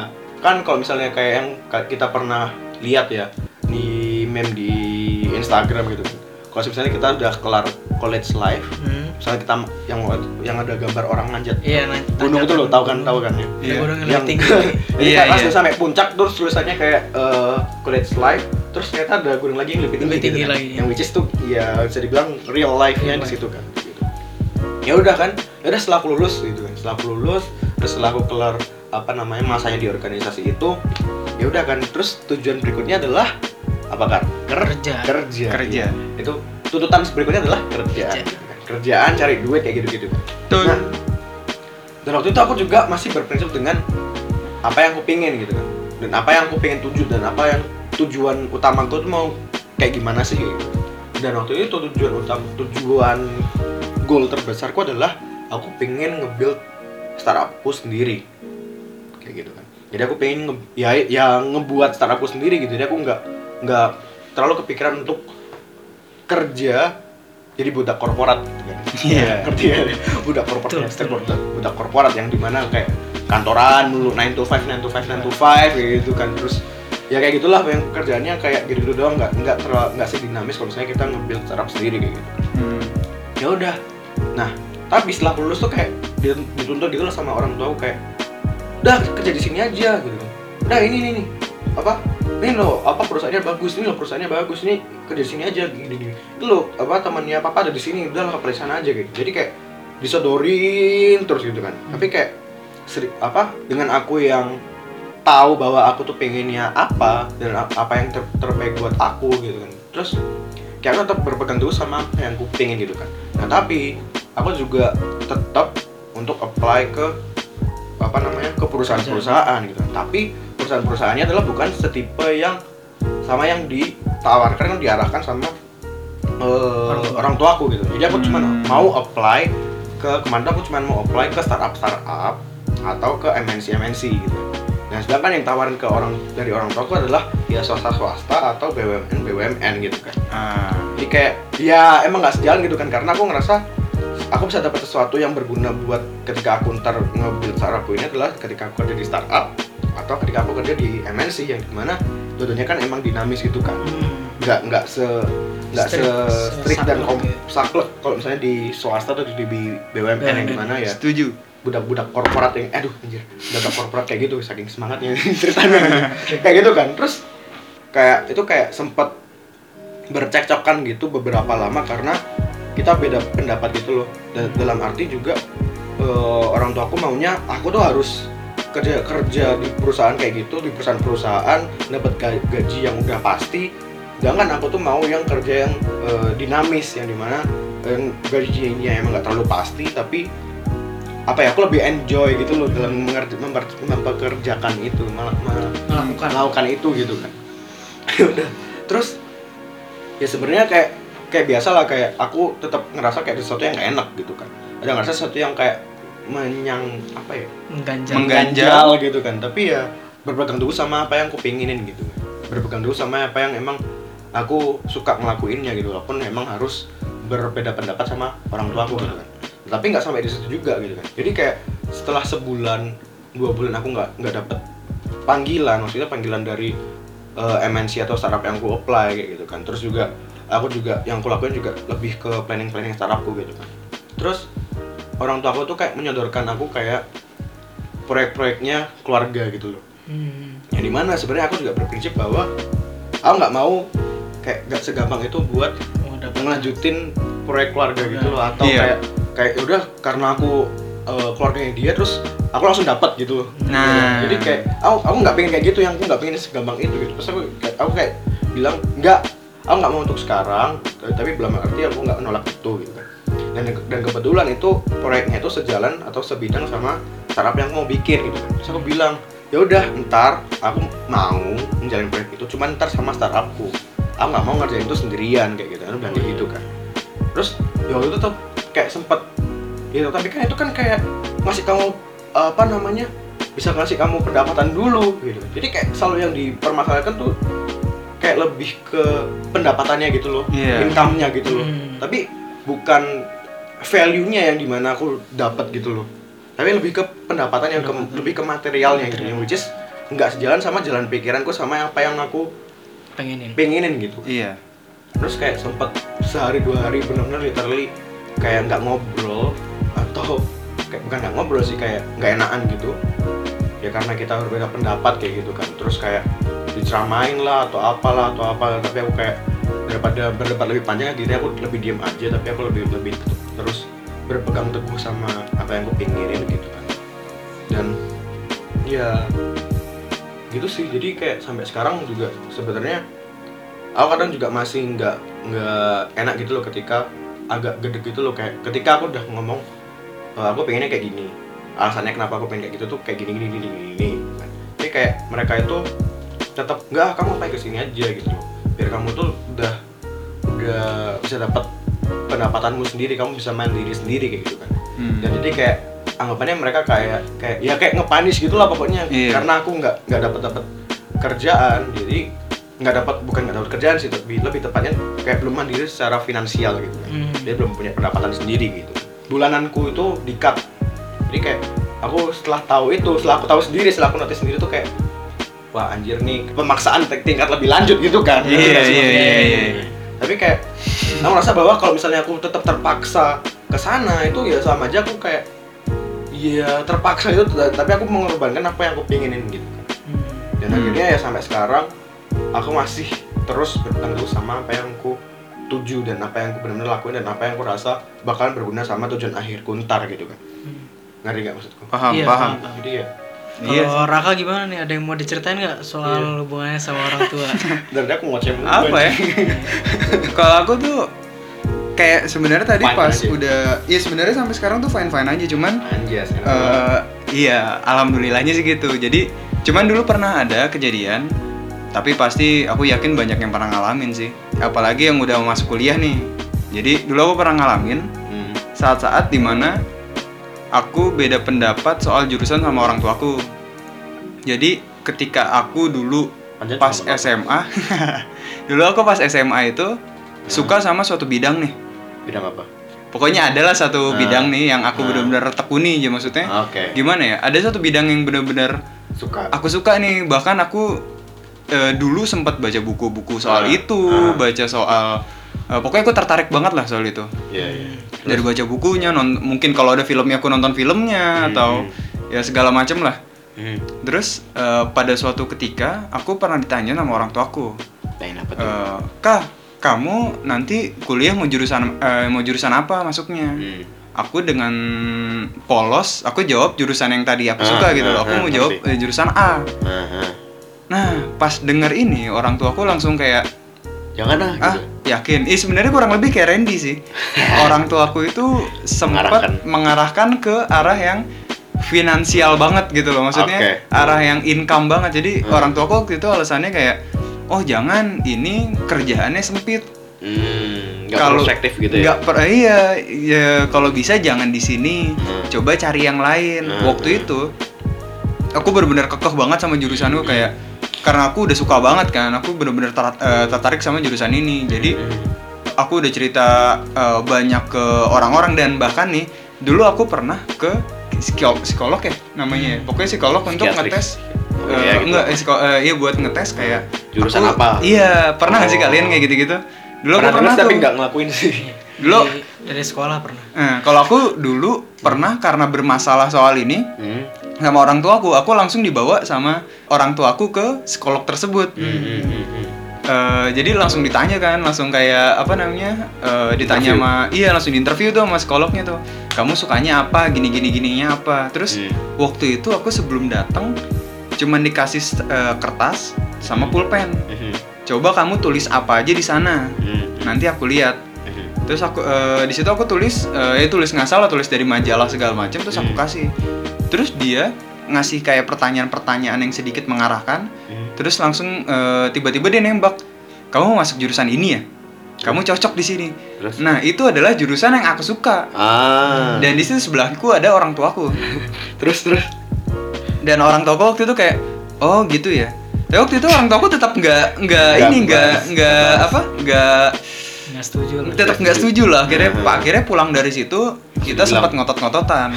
Kan kalau misalnya kayak yang kita pernah lihat ya di meme di Instagram gitu kalau misalnya kita udah kelar college life Hmm. misalnya kita yang yang ada gambar orang manjat Iya, nanti gunung itu loh tahu kan tahu kan ya Iya. Iya. Gunung yang tinggi. jadi Iya, kayak pas iya. udah sampai puncak terus tulisannya kayak eh, college life terus ternyata ada gunung lagi yang lebih tinggi, Lebih tinggi gitu kan. lagi, ya. yang which is tuh ya bisa dibilang real life-nya Real di situ kan gitu. ya udah kan ya udah setelah aku lulus gitu kan setelah aku lulus terus setelah aku kelar apa namanya masanya di organisasi itu ya udah kan terus tujuan berikutnya adalah apa kan Kerja. kerja Kerja. Iya. itu tuntutan berikutnya adalah kerjaan Kerja. kerjaan cari duit kayak gitu gitu Tuh. Nah, dan waktu itu aku juga masih berprinsip dengan apa yang aku pengen gitu kan dan apa yang aku pengen tuju dan apa yang tujuan utama aku tuh mau kayak gimana sih gitu. dan waktu itu tujuan utama tujuan goal terbesarku adalah aku pengen nge-build startupku sendiri kayak gitu kan jadi aku pengen nge ya, ya ngebuat startupku sendiri gitu jadi aku nggak nggak terlalu kepikiran untuk kerja jadi budak korporat gitu kan. Iya. ngerti ya? Budak korporat Betul, hashtag betul. budak, budak korporat yang di mana kayak kantoran dulu 9 to 5 9 to 5 9 to 5 kayak gitu kan. Terus ya kayak gitulah yang kerjaannya kayak gitu gitu doang nggak nggak terlalu nggak sih dinamis kalau misalnya kita nge-build startup sendiri kayak gitu. Hmm. ya udah. Nah tapi setelah lulus tuh kayak dit- dituntut gitu loh sama orang tua aku kayak udah kerja di sini aja gitu udah ini ini nih apa? Ini loh apa perusahaannya bagus? Ini loh perusahaannya bagus. Ini kerja sini aja gini gini. Itu loh apa temannya papa ada di sini. Udah lah ke sana aja gitu. Jadi kayak disodorin terus gitu kan. Tapi kayak seri, apa dengan aku yang tahu bahwa aku tuh pengennya apa dan apa yang ter- terbaik buat aku gitu kan. Terus kayak aku tetap berpegang teguh sama apa yang aku pengen gitu kan. Nah tapi aku juga tetap untuk apply ke apa namanya ke perusahaan-perusahaan gitu tapi perusahaan-perusahaannya adalah bukan setipe yang sama yang ditawarkan yang diarahkan sama eh, Orang tua. aku gitu jadi aku cuma Hmm. mau apply ke ke mana aku cuma mau apply ke startup startup atau ke MNC MNC gitu nah sedangkan yang tawarin ke orang dari orang tua aku adalah ya swasta swasta atau BUMN BUMN gitu kan Ah. jadi kayak ya emang nggak sejalan gitu kan karena aku ngerasa aku bisa dapat sesuatu yang berguna buat ketika aku ntar nge-build startupku ini adalah ketika aku kerja di startup atau ketika aku kerja di MNC yang di mana dua-duanya kan emang dinamis gitu kan Hmm. nggak nggak se nggak se Strict, dan kom gitu. saklek kalau misalnya di swasta atau di, BUMN yang BUMN. di mana ya Setuju. budak-budak korporat yang aduh anjir budak korporat kayak gitu saking semangatnya ceritanya kayak gitu kan terus kayak itu kayak sempet bercekcokan gitu beberapa lama karena kita beda pendapat gitu loh. Da- dalam arti juga eh, orang tua aku maunya aku tuh harus kerja kerja di perusahaan kayak gitu di perusahaan-perusahaan dapat ga- gaji yang udah pasti. Jangan aku tuh mau yang kerja yang eh, dinamis yang di mana yang gajinya emang nggak terlalu pasti tapi apa ya aku lebih enjoy gitu loh dalam mengerti, memper- mempekerjakan itu malah malah Melakukan. melakukan itu gitu kan. Ya udah. Terus ya sebenarnya kayak kayak biasa lah kayak aku tetap ngerasa kayak sesuatu yang gak enak gitu kan. Ada ngerasa sesuatu yang kayak menyang apa ya? Mengganjal. Mengganjal. gitu kan. Tapi ya berpegang teguh sama apa yang aku pinginin gitu. Berpegang teguh sama apa yang emang aku suka ngelakuinnya gitu walaupun emang harus berbeda pendapat sama orang tua aku gitu kan. Tapi nggak sampai di situ juga gitu kan. Jadi kayak setelah sebulan dua bulan aku nggak nggak dapet panggilan maksudnya panggilan dari eh, MNC atau startup yang aku apply kayak gitu kan. Terus juga aku juga yang aku lakuin juga lebih ke planning planning startupku gitu kan. Terus orang tua aku tuh kayak menyodorkan aku kayak proyek-proyeknya keluarga gitu loh. Hmm. yang di mana sebenarnya aku juga berprinsip bahwa aku nggak mau kayak nggak segampang itu buat Oh, ngelanjutin proyek keluarga gitu loh atau Iya. kayak kayak "Ya udah karena aku eh, keluarganya dia terus aku langsung dapat gitu loh. Nah. jadi kayak aku aku nggak pengen kayak gitu yang aku nggak pengen segampang itu gitu. Terus aku kayak, aku kayak bilang nggak aku nggak mau untuk sekarang tapi belum arti aku nggak menolak itu gitu. Dan dan kebetulan itu proyeknya itu sejalan atau sebidang sama startup yang aku mau bikin gitu. Terus aku bilang ya udah ntar aku mau menjalin proyek itu cuman ntar sama startupku. Aku nggak mau ngerjain itu sendirian kayak gitu. Kan bilang gitu kan. Terus ya itu tuh kayak sempet gitu. Tapi kan itu kan kayak ngasih kamu apa namanya bisa ngasih kamu pendapatan dulu gitu. Jadi kayak selalu yang dipermasalahkan tuh kayak lebih ke pendapatannya gitu loh Iya. income-nya gitu loh Hmm. tapi bukan value-nya yang di mana aku dapat gitu loh tapi lebih ke pendapatan yang ke, lebih ke materialnya gitu Material. yang which is nggak sejalan sama jalan pikiranku sama apa yang aku pengenin pengenin gitu Iya. terus kayak sempet sehari dua hari bener-bener literally kayak nggak ngobrol atau kayak bukan nggak ngobrol sih kayak nggak enakan gitu ya karena kita berbeda pendapat kayak gitu kan terus kayak diceramain lah atau apalah atau apa tapi aku kayak daripada berdebat lebih panjang akhirnya aku lebih diem aja. Tapi aku lebih lebih terus berpegang teguh sama apa yang aku pengenin gitu kan. Dan ya gitu sih. Jadi kayak sampai sekarang juga sebenarnya aku kadang juga masih nggak nggak enak gitu loh ketika agak gede gitu loh. Kayak ketika aku udah ngomong "Eh, aku pengennya kayak gini. Alasannya kenapa aku pengen kayak gitu tuh kayak gini gini gini gini, gini. tapi kayak mereka itu tetap nggak kamu pakai ke sini aja gitu loh biar kamu tuh udah udah bisa dapat pendapatanmu sendiri kamu bisa mandiri sendiri kayak gitu kan Hmm. dan jadi kayak anggapannya mereka kayak kayak ya kayak ngepanis gitu lah pokoknya Iya. karena aku nggak nggak dapat dapat kerjaan jadi nggak dapat bukan nggak dapat kerjaan sih tapi lebih tepatnya kayak belum mandiri secara finansial gitu kan Hmm. dia belum punya pendapatan sendiri gitu bulananku itu di cut jadi kayak aku setelah tahu itu setelah aku tahu sendiri setelah aku notice sendiri tuh kayak wah anjir nih pemaksaan ting- tingkat lebih lanjut gitu kan Iya, iya, maksudnya? iya, iya. tapi kayak aku merasa bahwa kalau misalnya aku tetap terpaksa ke sana itu ya sama aja aku kayak ya terpaksa itu tapi aku mengorbankan apa yang aku pengenin gitu kan Hmm. dan Hmm. akhirnya ya sampai sekarang aku masih terus berpegang teguh sama apa yang aku tuju dan apa yang aku benar-benar lakuin dan apa yang aku rasa bakalan berguna sama tujuan akhirku ntar gitu kan Hmm. ngerti nggak maksudku Paham, Iya, paham. paham. jadi ya Iya. Kalau Raka gimana nih? Ada yang mau diceritain nggak soal Iya. hubungannya sama orang tua? dari aku mulu, Apa ya? Kalau aku tuh kayak sebenarnya tadi Fine pas aja. udah ya sebenarnya sampai sekarang tuh fine fine aja cuman anjas banget. eh iya alhamdulillahnya sih gitu jadi cuman dulu pernah ada kejadian tapi pasti aku yakin banyak yang pernah ngalamin sih apalagi yang udah mau masuk kuliah nih jadi dulu aku pernah ngalamin Hmm. saat-saat di mana aku beda pendapat soal jurusan sama orang tuaku jadi ketika aku dulu Panjat pas. SMA dulu aku pas SMA itu suka sama suatu bidang nih bidang apa pokoknya adalah satu Ah. bidang nih yang aku Ah. benar-benar tekuni aja maksudnya oke gimana ya ada satu bidang yang benar-benar suka aku suka nih bahkan aku eh, dulu sempat baca buku-buku soal Ah. itu Ah. baca soal eh, pokoknya aku tertarik banget lah soal itu Iya, iya. Dari baca bukunya non- mungkin kalau ada filmnya aku nonton filmnya Hmm. atau ya segala macem lah Hmm. terus eh, pada suatu ketika aku pernah ditanya sama orang tuaku Pengen apa tuh? Eh, kak kamu nanti kuliah mau jurusan eh, mau jurusan apa masuknya Hmm. aku dengan polos aku jawab jurusan yang tadi aku Ah, suka gitu loh ah, aku ah, mau jawab ngerti. eh, jurusan A Aha. nah pas denger ini orang tuaku langsung kayak Jangan ah, ah gitu. yakin ih sebenarnya kurang lebih kayak Randy sih orang tuaku itu sempat Mengarahkan. mengarahkan ke arah yang finansial banget gitu loh maksudnya Oke. arah yang income banget jadi Hmm. orang tuaku waktu itu alasannya kayak oh jangan ini kerjaannya sempit Hmm, Kalau- prospektif gitu ya. nggak per iya ya kalau bisa jangan di sini Hmm. coba cari yang lain Hmm. waktu itu aku benar-benar kekeh banget sama jurusanku kayak karena aku udah suka banget kan aku benar-benar ter- eh, tertarik sama jurusan ini jadi Hmm. aku udah cerita eh, banyak ke orang-orang dan bahkan nih dulu aku pernah ke psikolog, psikolog ya namanya ya. pokoknya psikolog untuk ngetes Oh, eh, iya, gitu. enggak eh, psiko- eh, iya buat ngetes kayak Jurusan aku- apa? iya pernah nggak sih Oh. kalian kayak gitu-gitu dulu pernah aku pernah denger tapi tuh. nggak ngelakuin sih. dulu dari sekolah pernah Nah, kalau aku dulu pernah karena bermasalah soal ini Hmm. Sama orang tuaku, aku langsung dibawa sama orang tuaku ke psikolog tersebut. Hmm. Eh, jadi langsung ditanya kan, langsung kayak apa namanya? eh, ditanya Interview. sama iya langsung diinterview tuh sama psikolognya tuh. Kamu sukanya apa? Gini gini gininya apa? Terus Hmm. waktu itu aku sebelum datang cuman dikasih eh, kertas sama pulpen. Hmm, Coba kamu tulis apa aja di sana. hmm, Nanti aku lihat. Terus aku eh, di situ aku tulis eh, ya tulis nggak salah tulis dari majalah segala macam terus aku kasih. Terus dia ngasih kayak pertanyaan-pertanyaan yang sedikit mengarahkan. Hmm. Terus langsung eh, tiba-tiba dia nembak, kamu mau masuk jurusan ini ya? Kamu cocok di sini. Terus? Nah itu adalah jurusan yang aku suka. Ah. Dan di situ sebelahku ada orang tuaku. terus terus. Dan orang tuaku waktu itu kayak, oh gitu ya. Tapi waktu itu orang tuaku tetap nggak nggak ini nggak nggak apa nggak nggak setuju lah tetap nggak setuju lah akhirnya Hmm. pak akhirnya pulang dari situ kita sempat ngotot-ngototan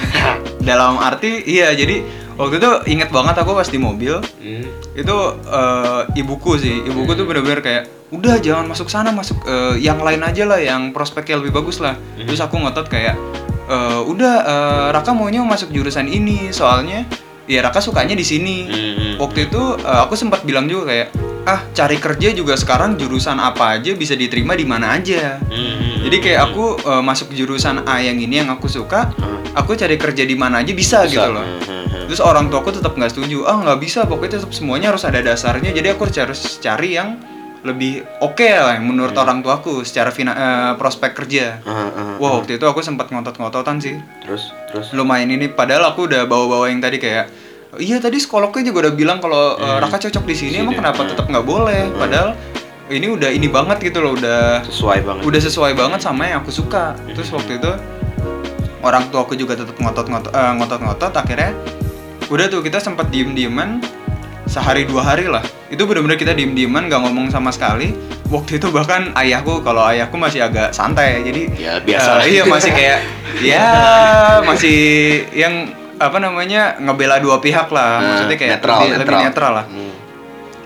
dalam arti iya jadi waktu itu inget banget aku pas di mobil Hmm. itu eh, ibuku sih ibuku tuh bener-bener kayak udah jangan masuk sana masuk eh, yang lain aja lah yang prospeknya lebih bagus lah Hmm. terus aku ngotot kayak "Eh, udah eh, Raka maunya masuk jurusan ini soalnya ya Raka sukanya di sini Hmm. waktu itu eh, aku sempat bilang juga kayak ah cari kerja juga sekarang jurusan apa aja bisa diterima di mana aja Hmm. jadi kayak aku eh, masuk jurusan A yang ini yang aku suka aku cari kerja di mana aja bisa, Bisa. gitu loh Hmm, hmm, hmm. terus orang tua aku tetap nggak setuju ah nggak bisa pokoknya tetap semuanya harus ada dasarnya jadi aku harus cari yang lebih oke lah menurut Hmm. orang tuaku secara fina- eh, prospek kerja ah, Wah ah. waktu itu aku sempat ngotot-ngototan sih Terus terus. lumayan ini padahal aku udah bawa-bawa yang tadi kayak iya tadi psikolognya juga udah bilang kalau Hmm. Raka cocok di sini emang kenapa tetap nggak boleh Hmm. padahal ini udah ini banget gitu loh udah Sesuai banget. udah sesuai banget sama yang aku suka terus waktu itu orang tua aku juga tetap ngotot-ngotot eh, ngotot-ngotot akhirnya udah tuh kita sempat diem-dieman sehari dua hari lah itu bener-bener kita diem-dieman nggak ngomong sama sekali waktu itu bahkan ayahku kalau ayahku masih agak santai jadi Ya, biasa lah. iya masih kayak ya masih yang apa namanya ngebela dua pihak lah Nah, maksudnya kayak netral, lebih, lebih netral. netral lah Hmm.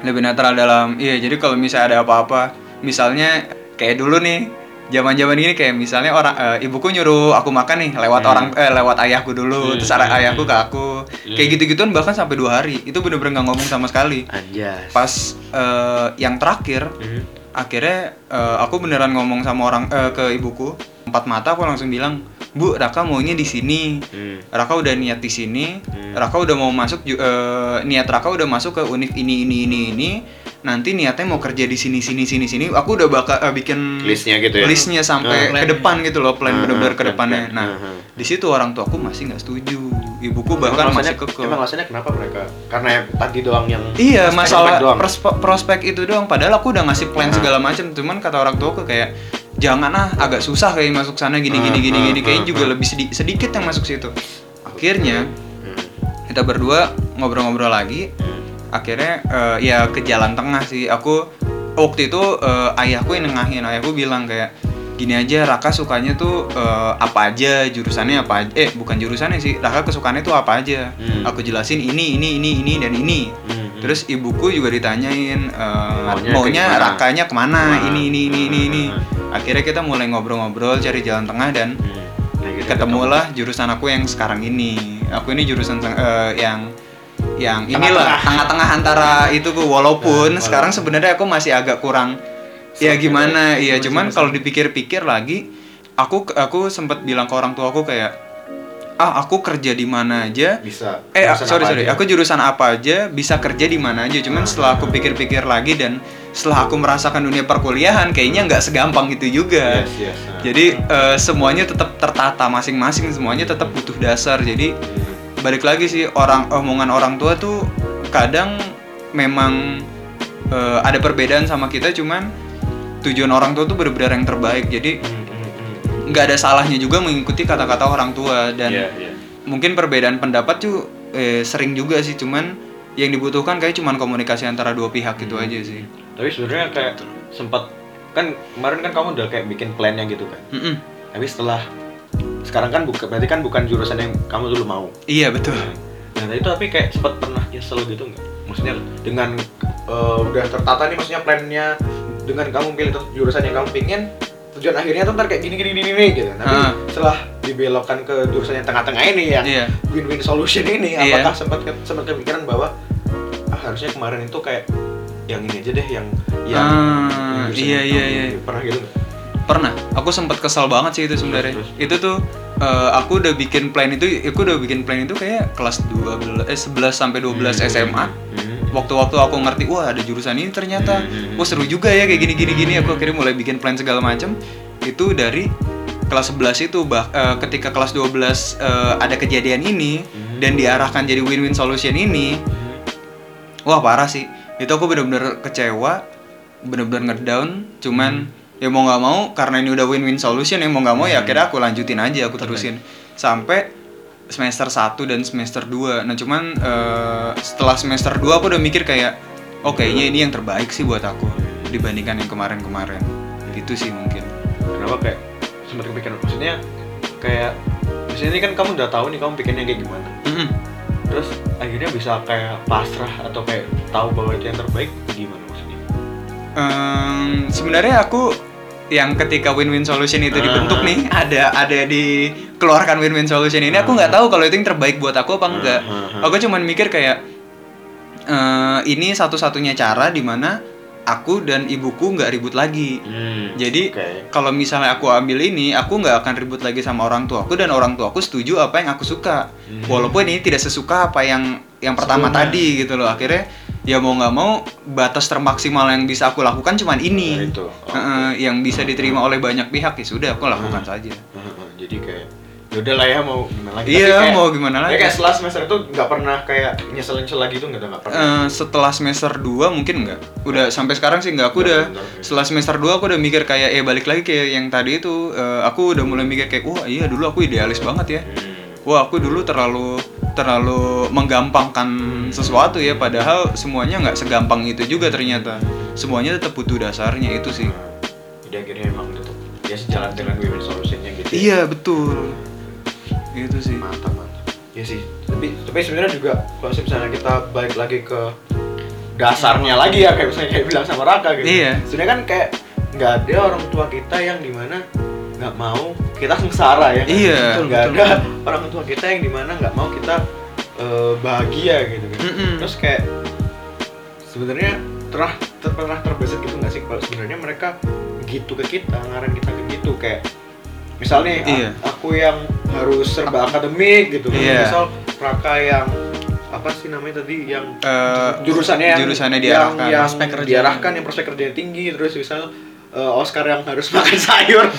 lebih netral dalam iya jadi kalau misalnya ada apa-apa misalnya kayak dulu nih zaman-zaman ini kayak misalnya orang eh, ibuku nyuruh aku makan nih lewat Hmm. orang eh, lewat ayahku dulu Hmm. terus ada ayahku ke aku Hmm. kayak gitu-gituan bahkan sampai dua hari itu bener-bener nggak ngomong sama sekali Anjas. pas eh, yang terakhir Hmm. akhirnya eh, aku beneran ngomong sama orang eh, ke ibuku empat mata aku langsung bilang bu Raka maunya di sini Hmm. Raka udah niat di sini, Hmm. Raka udah mau masuk eh, niat Raka udah masuk ke univ ini ini ini ini. Nanti niatnya mau kerja di sini sini sini sini. Aku udah bakal eh, bikin Listnya gitu ya? Listnya sampai Nah, ke depan gitu loh, plan bener-bener ah, ke plan, depannya. Nah, Ah, ah. di situ orang tuaku masih nggak setuju. Ibuku bahkan Emang masih kekeh. Emang alasannya kenapa mereka? Karena tadi doang yang Iya, masalah prospek doang. prospek, prospek itu doang. Padahal aku udah ngasih plan Ah. segala macam. Cuman kata orang tua aku kayak jangan ah, agak susah kayak masuk sana gini gini gini gini. Kayaknya juga lebih sedi- sedikit yang masuk situ. Akhirnya Hmm. kita berdua ngobrol-ngobrol lagi. Hmm. Akhirnya eh, ya ke jalan tengah sih. Aku waktu itu eh, ayahku yang nengahin. Ayahku bilang kayak gini aja Raka sukanya tuh eh, apa aja jurusannya apa aja eh bukan jurusannya sih Raka kesukaannya tuh apa aja Hmm. aku jelasin ini ini ini ini dan ini Hmm. Terus ibuku juga ditanyain eh, Maunya maunya, gimana? rakanya ke mana, Ke mana? ini ini ini ini ini. Hmm. Akhirnya kita mulai ngobrol-ngobrol cari jalan tengah dan Hmm. Nah, gitu, ketemulah jurusan aku yang sekarang ini. Aku ini jurusan eh, yang yang inilah tengah-tengah antara itu ku walaupun Nah, sekarang sebenarnya aku masih agak kurang ya Sama gimana iya Sama, cuman kalau dipikir-pikir lagi aku aku sempat bilang ke orang tua aku kayak ah aku kerja di mana aja bisa. Eh, Jurusan sorry sorry, aja? aku jurusan apa aja bisa kerja di mana aja. Cuman Ah. setelah aku pikir-pikir lagi dan setelah aku merasakan dunia perkuliahan, kayaknya nggak segampang itu juga. Yes, yes. Nah. Jadi eh, semuanya tetap tertata masing-masing, semuanya tetap butuh dasar. Jadi Hmm. Balik lagi sih orang omongan orang tua tuh kadang memang eh, ada perbedaan sama kita, cuman tujuan orang tua tuh benar-benar yang terbaik. Jadi Hmm, hmm, hmm. nggak ada salahnya juga mengikuti kata-kata orang tua dan Iya, iya. mungkin perbedaan pendapat tuh eh, sering juga sih cuman yang dibutuhkan kayak cuman komunikasi antara dua pihak itu Hmm. aja sih Tapi sebenarnya kayak sempat kan kemarin kan kamu udah kayak bikin plannya gitu kan. Mm-mm. Tapi setelah sekarang kan bukan berarti kan bukan jurusan yang kamu dulu mau. iya betul Nah itu tapi kayak sempat pernah nyesel gitu nggak? Maksudnya dengan eh, udah tertata nih maksudnya plannya dengan kamu pilih jurusan yang kamu pingin tujuan akhirnya tuh ntar kayak gini gini gini, gini gitu tapi Ah. setelah dibelokkan ke jurusan yang tengah-tengah ini yang Iya. win-win solution ini Iya. apakah sempat ke- sempat kepikiran bahwa ah, harusnya kemarin itu kayak yang ini aja deh yang yang Ah, yang iya, yang iya, iya. ini. pernah gitu? Pernah. Aku sempat kesal banget sih itu sebenarnya. itu tuh eh, aku udah bikin plan itu aku udah bikin plan itu kayak kelas 12 eh 11 sampai 12 Hmm. SMA Hmm. waktu-waktu aku ngerti wah ada jurusan ini ternyata. Hmm. wah seru juga ya kayak gini gini gini. Aku akhirnya mulai bikin plan segala macam itu dari kelas 11 itu bah eh, ketika kelas 12 eh, ada kejadian ini Hmm. dan diarahkan jadi win-win solution ini. Wah parah sih. Itu aku bener-bener kecewa bener-bener ngedown. Cuman ya mau nggak mau karena ini udah win-win solution ya mau nggak mau ya akhirnya aku lanjutin aja aku terusin. Sampai semester 1 dan semester 2 nah cuman eh, setelah semester 2 aku udah mikir kayak oh kayaknya ini yang terbaik sih buat aku dibandingkan yang kemarin-kemarin. Gitu sih mungkin. Kenapa kayak sempat kepikiran? Maksudnya kayak maksudnya ini kan kamu udah tahu nih kamu bikinnya kayak gimana. Mm-mm. terus akhirnya bisa kayak pasrah atau kayak tahu bahwa itu yang terbaik gimana maksudnya? Ehm, sebenarnya aku yang ketika win-win solution itu Ah. dibentuk nih ada ada dikeluarkan win-win solution ini aku nggak tahu kalau itu yang terbaik buat aku apa enggak Ah, ah, ah. aku cuman mikir kayak eh, ini satu-satunya cara di mana aku dan ibuku nggak ribut lagi Hmm. jadi Oke. kalau misalnya aku ambil ini aku nggak akan ribut lagi sama orang tuaku dan orang tuaku setuju apa yang aku suka Hmm. walaupun ini tidak sesuka apa yang yang pertama Sebelumnya. tadi gitu loh akhirnya ya mau nggak mau batas termaksimal yang bisa aku lakukan cuman Nah, ini itu oke. Heeh, yang bisa diterima oleh banyak pihak ya sudah aku lakukan Hmm. saja jadi kayak yaudah lah ya mau gimana lagi Iya, kayak- mau gimana ya lagi. kayak setelah semester itu nggak pernah kayak nyesel nyesel lagi tuh nggak ada nggak pernah Eh, setelah semester 2 mungkin enggak udah sampai sekarang sih enggak aku Nggak, udah bener, ya. setelah semester 2 aku udah mikir kayak eh balik lagi kayak yang tadi itu eh, aku udah mulai mikir kayak wah iya dulu aku idealis banget ya Hmm. wah aku dulu terlalu terlalu menggampangkan sesuatu ya padahal semuanya nggak segampang itu juga ternyata. Semuanya tetap butuh dasarnya itu sih. Jadi akhirnya emang tetap ya sejalan dengan win solutionnya gitu ya. iya betul. Itu sih. Mantap mantap. Ya sih. Tapi tapi sebenarnya juga kalau misalnya kita balik lagi ke dasarnya lagi ya kayak misalnya kayak bilang sama Raka gitu. Iya. sebenarnya kan kayak nggak ada orang tua kita yang di mana nggak mau kita sengsara ya kan? Iya. Betul, nggak ada orang tua kita yang di mana nggak mau kita eh, bahagia gitu kan Mm-mm. terus kayak sebenarnya pernah ter- pernah terbesit gitu nggak sih kalau sebenarnya mereka gitu ke kita ngarang kita ke gitu kayak misalnya Iya. aku yang harus serba akademik gitu kan Iya. misal Raka yang apa sih namanya tadi yang Eh, jurusannya yang jurusannya yang, diarahkan. yang kerja. diarahkan yang prospek kerjanya tinggi terus misal eh, Oscar yang harus makan sayur.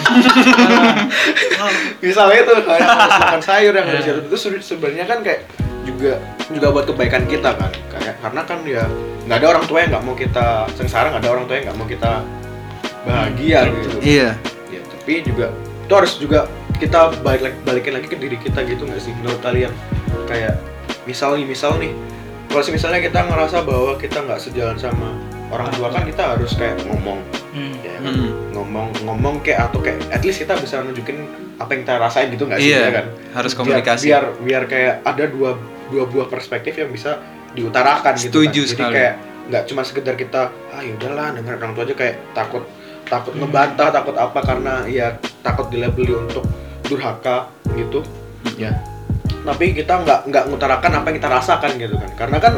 Misalnya itu kan, yang harus makan sayur yang harus Iya. itu se- sebenarnya kan kayak juga juga buat kebaikan kita kan. Kayak karena kan ya nggak ada orang tua yang nggak mau kita sengsara nggak ada orang tua yang nggak mau kita bahagia Betul, gitu. iya. Ya tapi juga itu harus juga kita balik balikin lagi ke diri kita gitu nggak sih? Menurut kalian kayak misal nih misal nih kalau misalnya kita ngerasa bahwa kita nggak sejalan sama orang tua kan kita harus kayak ngomong Hmm. ya kan? Hmm. ngomong ngomong kayak atau kayak at least kita bisa nunjukin apa yang kita rasain gitu nggak sih Iya, ya kan harus Biar- komunikasi. biar biar kayak ada dua dua buah perspektif yang bisa diutarakan gitu kan. jadi sekali. kayak nggak cuma sekedar kita ah yaudahlah dengar orang tua aja kayak takut takut ngebantah takut apa karena ya takut dilabeli untuk durhaka gitu ya tapi kita nggak nggak ngutarakan apa yang kita rasakan gitu kan karena kan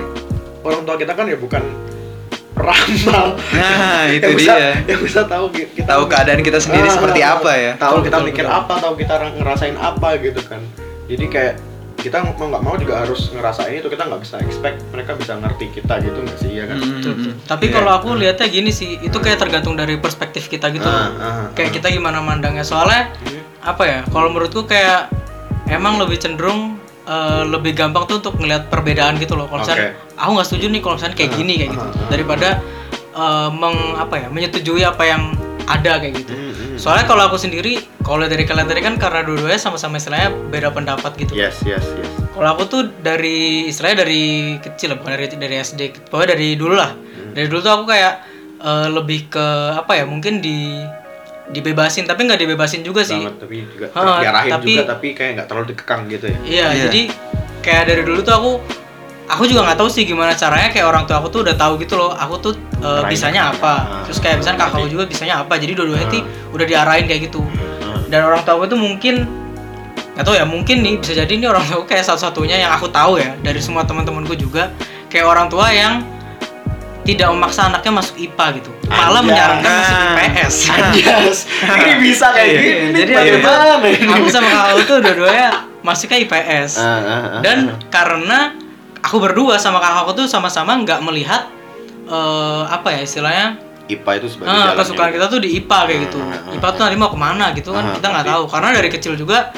orang tua kita kan ya bukan ramal nah itu yang bisa dia yang bisa tahu ki- kita tahu keadaan kita sendiri Ah, seperti apa ya tahu Betul, kita betul, mikir betul. apa tahu kita ra- ngerasain apa gitu kan jadi kayak kita mau nggak mau juga harus ngerasain itu kita nggak bisa expect mereka bisa ngerti kita gitu nggak sih ya kan Hmm, Betul, hmm, betul. hmm. Tapi Iya. kalau aku lihatnya gini sih, itu kayak tergantung dari perspektif kita gitu Ah, loh. ah, Kayak ah. kita gimana mandangnya. Soalnya Hmm. apa ya? Kalau menurutku kayak emang lebih cenderung eh, lebih gampang tuh untuk ngelihat perbedaan gitu loh. Kalau misalnya aku nggak setuju nih kalau misalnya kayak gini kayak gitu. Daripada eh, meng apa ya? menyetujui apa yang ada kayak gitu. Hmm, hmm. Soalnya kalau aku sendiri, kalau dari kalian tadi kan karena dua-duanya sama-sama istilahnya beda pendapat gitu. yes yes yes Kalau aku tuh dari istilahnya dari kecil bukan dari dari SD, pokoknya dari dulu lah. Dari dulu tuh aku kayak eh, lebih ke apa ya? Mungkin di dibebasin, tapi nggak dibebasin juga sih. banget tapi juga Ah, diarahin tapi- juga tapi kayak nggak terlalu dikekang gitu ya Iya, Iya. jadi kayak dari dulu tuh aku aku juga nggak tahu sih gimana caranya kayak orang tua aku tuh udah tahu gitu loh. Aku tuh Arahin bisanya apa Ah. terus kayak misalnya kakak aku juga bisanya apa jadi dua-duanya tuh udah diarahin kayak gitu dan orang tua aku itu mungkin nggak tahu ya mungkin nih bisa jadi ini orang tua aku kayak satu-satunya yang aku tahu ya dari semua teman-temanku juga kayak orang tua yang tidak memaksa anaknya masuk IPA gitu. Malah menyarankan masuk IPS Anjas, ini bisa kayak Iya, gini. jadi aku tuh bagaimana ini? aku sama kakak aku tuh dua-duanya masuknya IPS Ah, ah, ah, dan ah. karena aku berdua sama kakak aku tuh sama-sama nggak melihat eh, apa ya istilahnya? IPA itu sebagai ah, jalan kesukaan kita tuh di IPA kayak gitu. Ah, ah, ah, IPA tuh nanti mau ke mana gitu kan Ah, kita nggak tahu. Karena dari kecil juga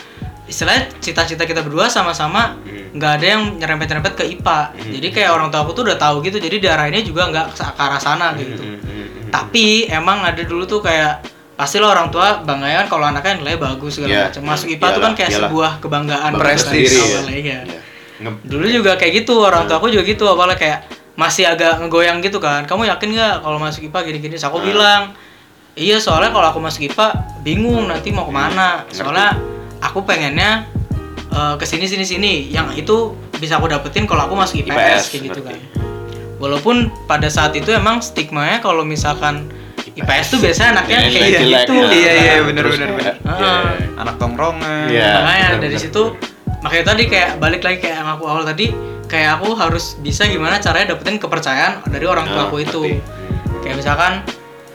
istilahnya cita-cita kita berdua sama-sama Hmm. nggak ada yang nyerempet-nyerempet ke IPA Hmm. jadi kayak orang tua aku tuh udah tahu gitu jadi diarahinnya juga nggak ke arah sana gitu Hmm, hmm, hmm, hmm. tapi emang ada dulu tuh kayak pastilah orang tua bangga kan kalau anaknya nilai bagus segala Iya. macam masuk IPA tuh kan kayak iyalah. sebuah kebanggaan Bangga gitu kan, Prestis. awalnya, iya. Iya. Nge- dulu juga kayak gitu orang tua aku juga gitu awalnya kayak masih agak ngegoyang gitu kan kamu yakin nggak kalau masuk IPA gini-gini aku bilang iya soalnya kalau aku masuk IPA bingung nanti mau ke mana soalnya aku pengennya eh, ke sini sini sini yang itu bisa aku dapetin kalau aku masuk IPS, IPS, kayak gitu ngerti. kan walaupun pada saat itu emang stigmanya kalau misalkan IPS tuh biasanya anaknya kayak jelek, gitu ya. Iya, iya, Terus bener, bener, kayak- bener. iya, Ah. iya. anak tongkrongan Iya. makanya benar, dari benar, situ makanya tadi kayak balik lagi kayak yang aku awal tadi kayak aku harus bisa gimana caranya dapetin kepercayaan dari orang tua Ah, aku itu ngerti. kayak misalkan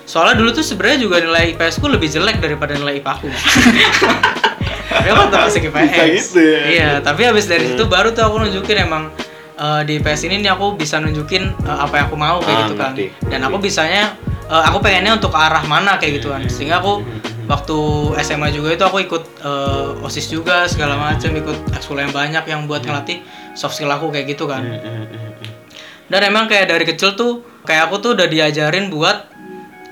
soalnya dulu tuh sebenarnya juga nilai IPS ku lebih jelek daripada nilai IPA aku tapi aku tetap masuk IPS Bisa gitu ya. iya tapi habis dari situ baru tuh aku nunjukin emang eh, di IPS ini nih aku bisa nunjukin eh, apa yang aku mau kayak Ah, gitu kan. ngerti, dan aku bisanya eh, aku pengennya untuk arah mana kayak gitu kan. Sehingga aku waktu SMA juga itu aku ikut eh, osis juga segala macam ikut ekskul yang banyak yang buat ngelatih soft skill aku kayak gitu kan. Hmm, hmm, hmm, hmm. dan emang kayak dari kecil tuh kayak aku tuh udah diajarin buat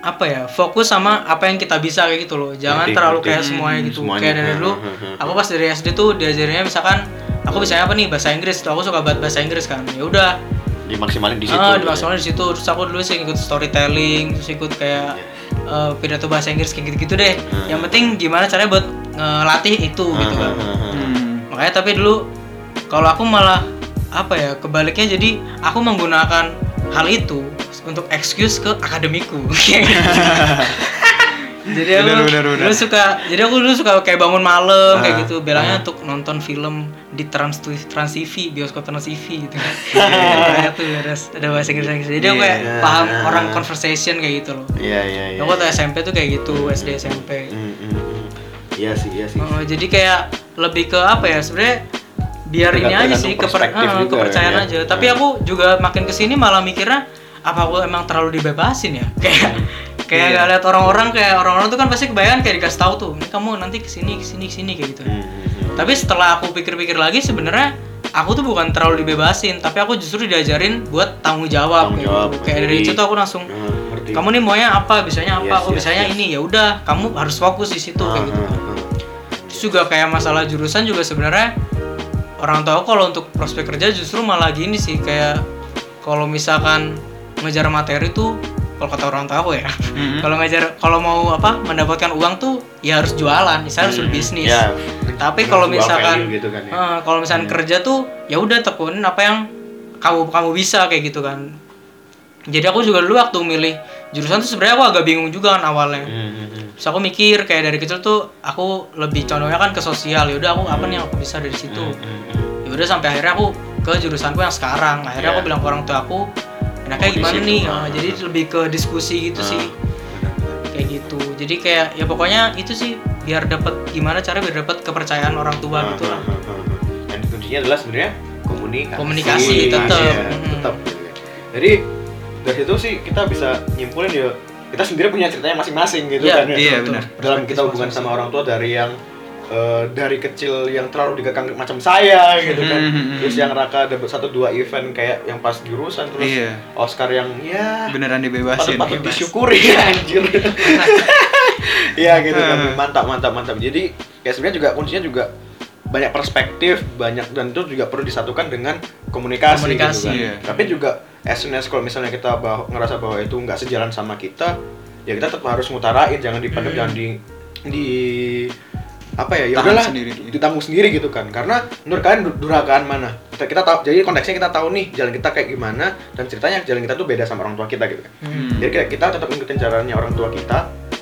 apa ya fokus sama apa yang kita bisa kayak gitu loh jangan Ngerti, terlalu kayak semuanya Hmm, gitu semuanya. kayak dari dulu Hmm, hmm, hmm. aku pas dari SD tuh diajarinnya misalkan aku bisanya apa nih bahasa Inggris tuh aku suka banget bahasa Inggris kan ya udah dimaksimalin di situ ah gitu dimaksimalin di situ terus aku dulu sih ikut storytelling terus ikut kayak eh, pidato bahasa Inggris kayak gitu-gitu deh Hmm. yang penting gimana caranya buat ngelatih itu ya. gitu kan Ah, ah, ah, ah. Hmm. makanya tapi dulu kalau aku malah apa ya kebaliknya jadi aku menggunakan hal itu untuk excuse ke akademiku jadi aku Bener, bener, bener. dulu suka jadi aku dulu suka kayak bangun malam Ah, kayak gitu bilangnya ah. untuk nonton film di Trans Trans TV bioskop Trans TV gitu kan Iya. kayak tuh ada ada bahasa Inggris Inggris jadi aku kayak Iya. paham orang conversation kayak gitu loh iya iya iya aku waktu SMP tuh kayak gitu SD SMP Hmm, hmm, hmm. iya sih iya sih Oh, jadi kayak lebih ke apa ya sebenarnya biar ini aja sih keper, ah, juga kepercayaan ya. aja. Tapi Hmm. aku juga makin ke sini malah mikirnya apa aku emang terlalu dibebasin ya? Kayak kayak Iya. nggak lihat orang-orang kayak orang-orang tuh kan pasti kebayang kayak dikasih tahu tuh, ini kamu nanti ke sini ke sini ke sini kayak gitu. Hmm, hmm, hmm. Tapi setelah aku pikir-pikir lagi sebenarnya aku tuh bukan terlalu dibebasin, tapi aku justru diajarin buat tanggung jawab. Tanggung kayak jawab, gitu. Kayak dari situ tuh aku langsung ngerti. kamu nih maunya apa, bisanya apa, Yes, oh yes, bisanya yes. ini ya udah, kamu harus fokus di situ Ah, kayak gitu. ah, ah. Terus juga kayak masalah jurusan juga sebenarnya orang tahu kalau untuk prospek kerja justru malah gini sih kayak kalau misalkan ngejar materi tuh kalau kata orang tahu ya Mhm. kalau ngejar kalau mau apa mendapatkan uang tuh ya harus jualan misalnya harus Hmm, bisnis ya. tapi kalau misalkan gitu kan ya. eh, kalau misalkan kerja tuh ya udah tekunin apa yang kamu kamu bisa kayak gitu kan jadi aku juga dulu waktu milih jurusan tuh sebenarnya aku agak bingung juga kan awalnya Hmm, hmm, hmm. Terus aku mikir kayak dari kecil tuh aku lebih condongnya kan ke sosial. Ya udah aku apa nih yang aku bisa dari situ. Hmm, hmm, hmm. Ya udah sampai akhirnya aku ke jurusanku yang sekarang. Akhirnya Iya. aku bilang ke orang tua aku, enaknya Mau di gimana nih? ah, Nah, ah, jadi ah. lebih ke diskusi gitu Ah, sih. Kayak gitu. Jadi kayak ya pokoknya itu sih biar dapat gimana cara biar dapat kepercayaan orang tua Ah, gitu lah. ah, ah, ah. Dan kuncinya adalah sebenarnya komunikasi. Komunikasi, tetep. Ya, ya. Jadi dari situ sih kita bisa nyimpulin ya kita sendiri punya ceritanya masing-masing gitu Iya, kan ya. iya, betul. benar. Dalam kita hubungan sama orang tua dari yang eh, dari kecil yang terlalu dikekang macam saya gitu kan. Mhm. Terus yang Raka dapat satu dua event kayak yang pas jurusan terus Iya. Oscar yang ya beneran dibebasin patut-patut bebas. disyukuri anjir. Iya gitu kan mantap mantap mantap. Jadi ya sebenarnya juga kuncinya juga banyak perspektif, banyak dan itu juga perlu disatukan dengan komunikasi, Komunikasi, gitu kan. iya. Tapi juga as soon as kalau misalnya kita bah- ngerasa bahwa itu nggak sejalan sama kita, ya kita tetap harus ngutarain, jangan dipendam, Hmm. jangan di di apa ya ya udahlah ditanggung sendiri gitu kan karena menurut kalian dur- durakaan mana kita, kita tahu jadi konteksnya kita tahu nih jalan kita kayak gimana dan ceritanya jalan kita tuh beda sama orang tua kita gitu kan Hmm. jadi kita, kita tetap ngikutin caranya orang tua kita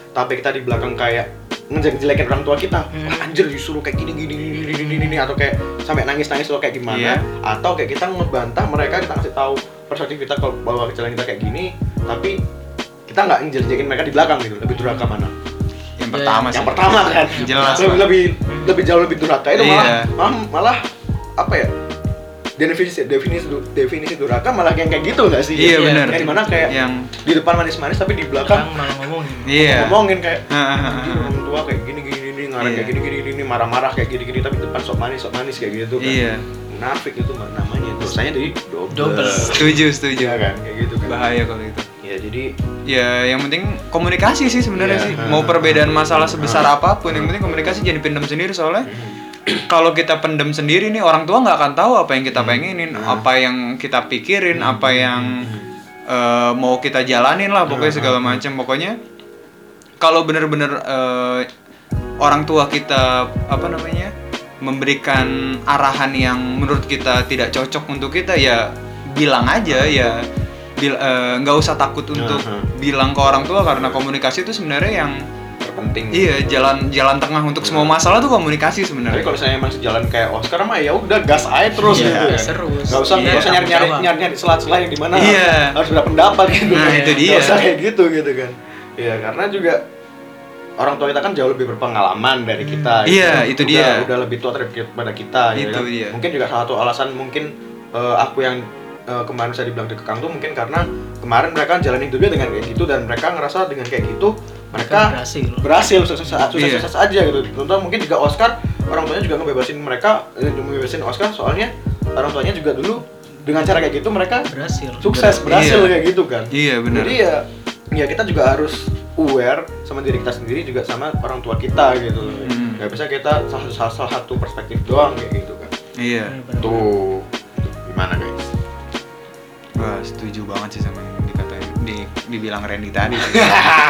tapi kita di belakang kayak ngejelekin orang tua kita Hmm. wah anjir disuruh kayak gini gini gini gini gini, gini atau kayak sampai nangis nangis lo kayak gimana Iya. atau kayak kita ngebantah mereka kita kasih tahu perspektif kita kalau bahwa jalan kita kayak gini tapi kita nggak ngejelekin mereka di belakang gitu lebih durhaka mana Yang Ya, pertama sih. yang pertama kan Jelas, lebih, lebih lebih jauh lebih durhaka itu Iya. malah, malah malah apa ya definisi definisi definisi durhaka malah yang kayak gitu nggak sih Iya Iya, benar. yang di mana kayak yang di depan manis-manis tapi di belakang malah ngomongin. iya. ngomongin kayak Hahaha. "Anjir, orang tua kayak gini gini gini ngarang Iya. kayak gini gini gini marah-marah kayak gini gini tapi di depan sok manis sok manis kayak gitu kan Iya. Munafik itu namanya dosanya jadi double, Double. Setuju, setuju. Iya kan kayak gitu kan Bahaya kalau itu. ya jadi Ya, yang penting komunikasi sih sebenarnya Iya. sih. Mau perbedaan masalah sebesar apa pun, yang penting komunikasi jadi pendem sendiri soalnya. Kalau kita pendem sendiri nih orang tua nggak akan tahu apa yang kita pengenin, apa yang kita pikirin, apa yang eh, mau kita jalanin lah pokoknya segala macam. Pokoknya kalau bener-bener eh, orang tua kita apa namanya memberikan arahan yang menurut kita tidak cocok untuk kita ya bilang aja ya bil- eh, nggak usah takut untuk Aha. bilang ke orang tua karena komunikasi itu sebenarnya yang terpenting iya jalan jalan tengah untuk semua masalah tuh komunikasi tapi sebenarnya kalau misalnya emang sejalan kayak Oscar mah ya udah gas aja terus Iya, gitu terus. nggak usah Iya, nggak usah nyari nyari tanggung nyari nyari selat-selat yang di mana Iya. harus ada pendapat gitu Nah, kan. itu dia. nggak usah kayak gitu gitu kan Iya karena juga orang tua kita kan jauh lebih berpengalaman dari kita Iya, gitu. itu Udah- dia. udah lebih tua daripada kita gitu Itu kan. dia. mungkin juga salah satu alasan mungkin eh, aku yang eh, kemarin saya dibilang dikekang tuh mungkin karena kemarin mereka jalanin hidupnya dengan kayak gitu dan mereka ngerasa dengan kayak gitu mereka berhasil. berhasil sukses sukses Iya. sukses aja gitu contoh mungkin juga Oscar orang tuanya juga ngebebasin mereka eh, ngebebasin Oscar soalnya orang tuanya juga dulu dengan cara kayak gitu mereka Berhasil. sukses berhasil Iya. kayak gitu kan iya benar jadi ya ya kita juga harus aware sama diri kita sendiri juga sama orang tua kita gitu loh Hmm. nggak bisa kita salah, salah, salah satu perspektif doang kayak gitu kan iya Bener-bener. tuh gimana guys wah setuju banget sih sama yang dikatain di dibilang Randy tadi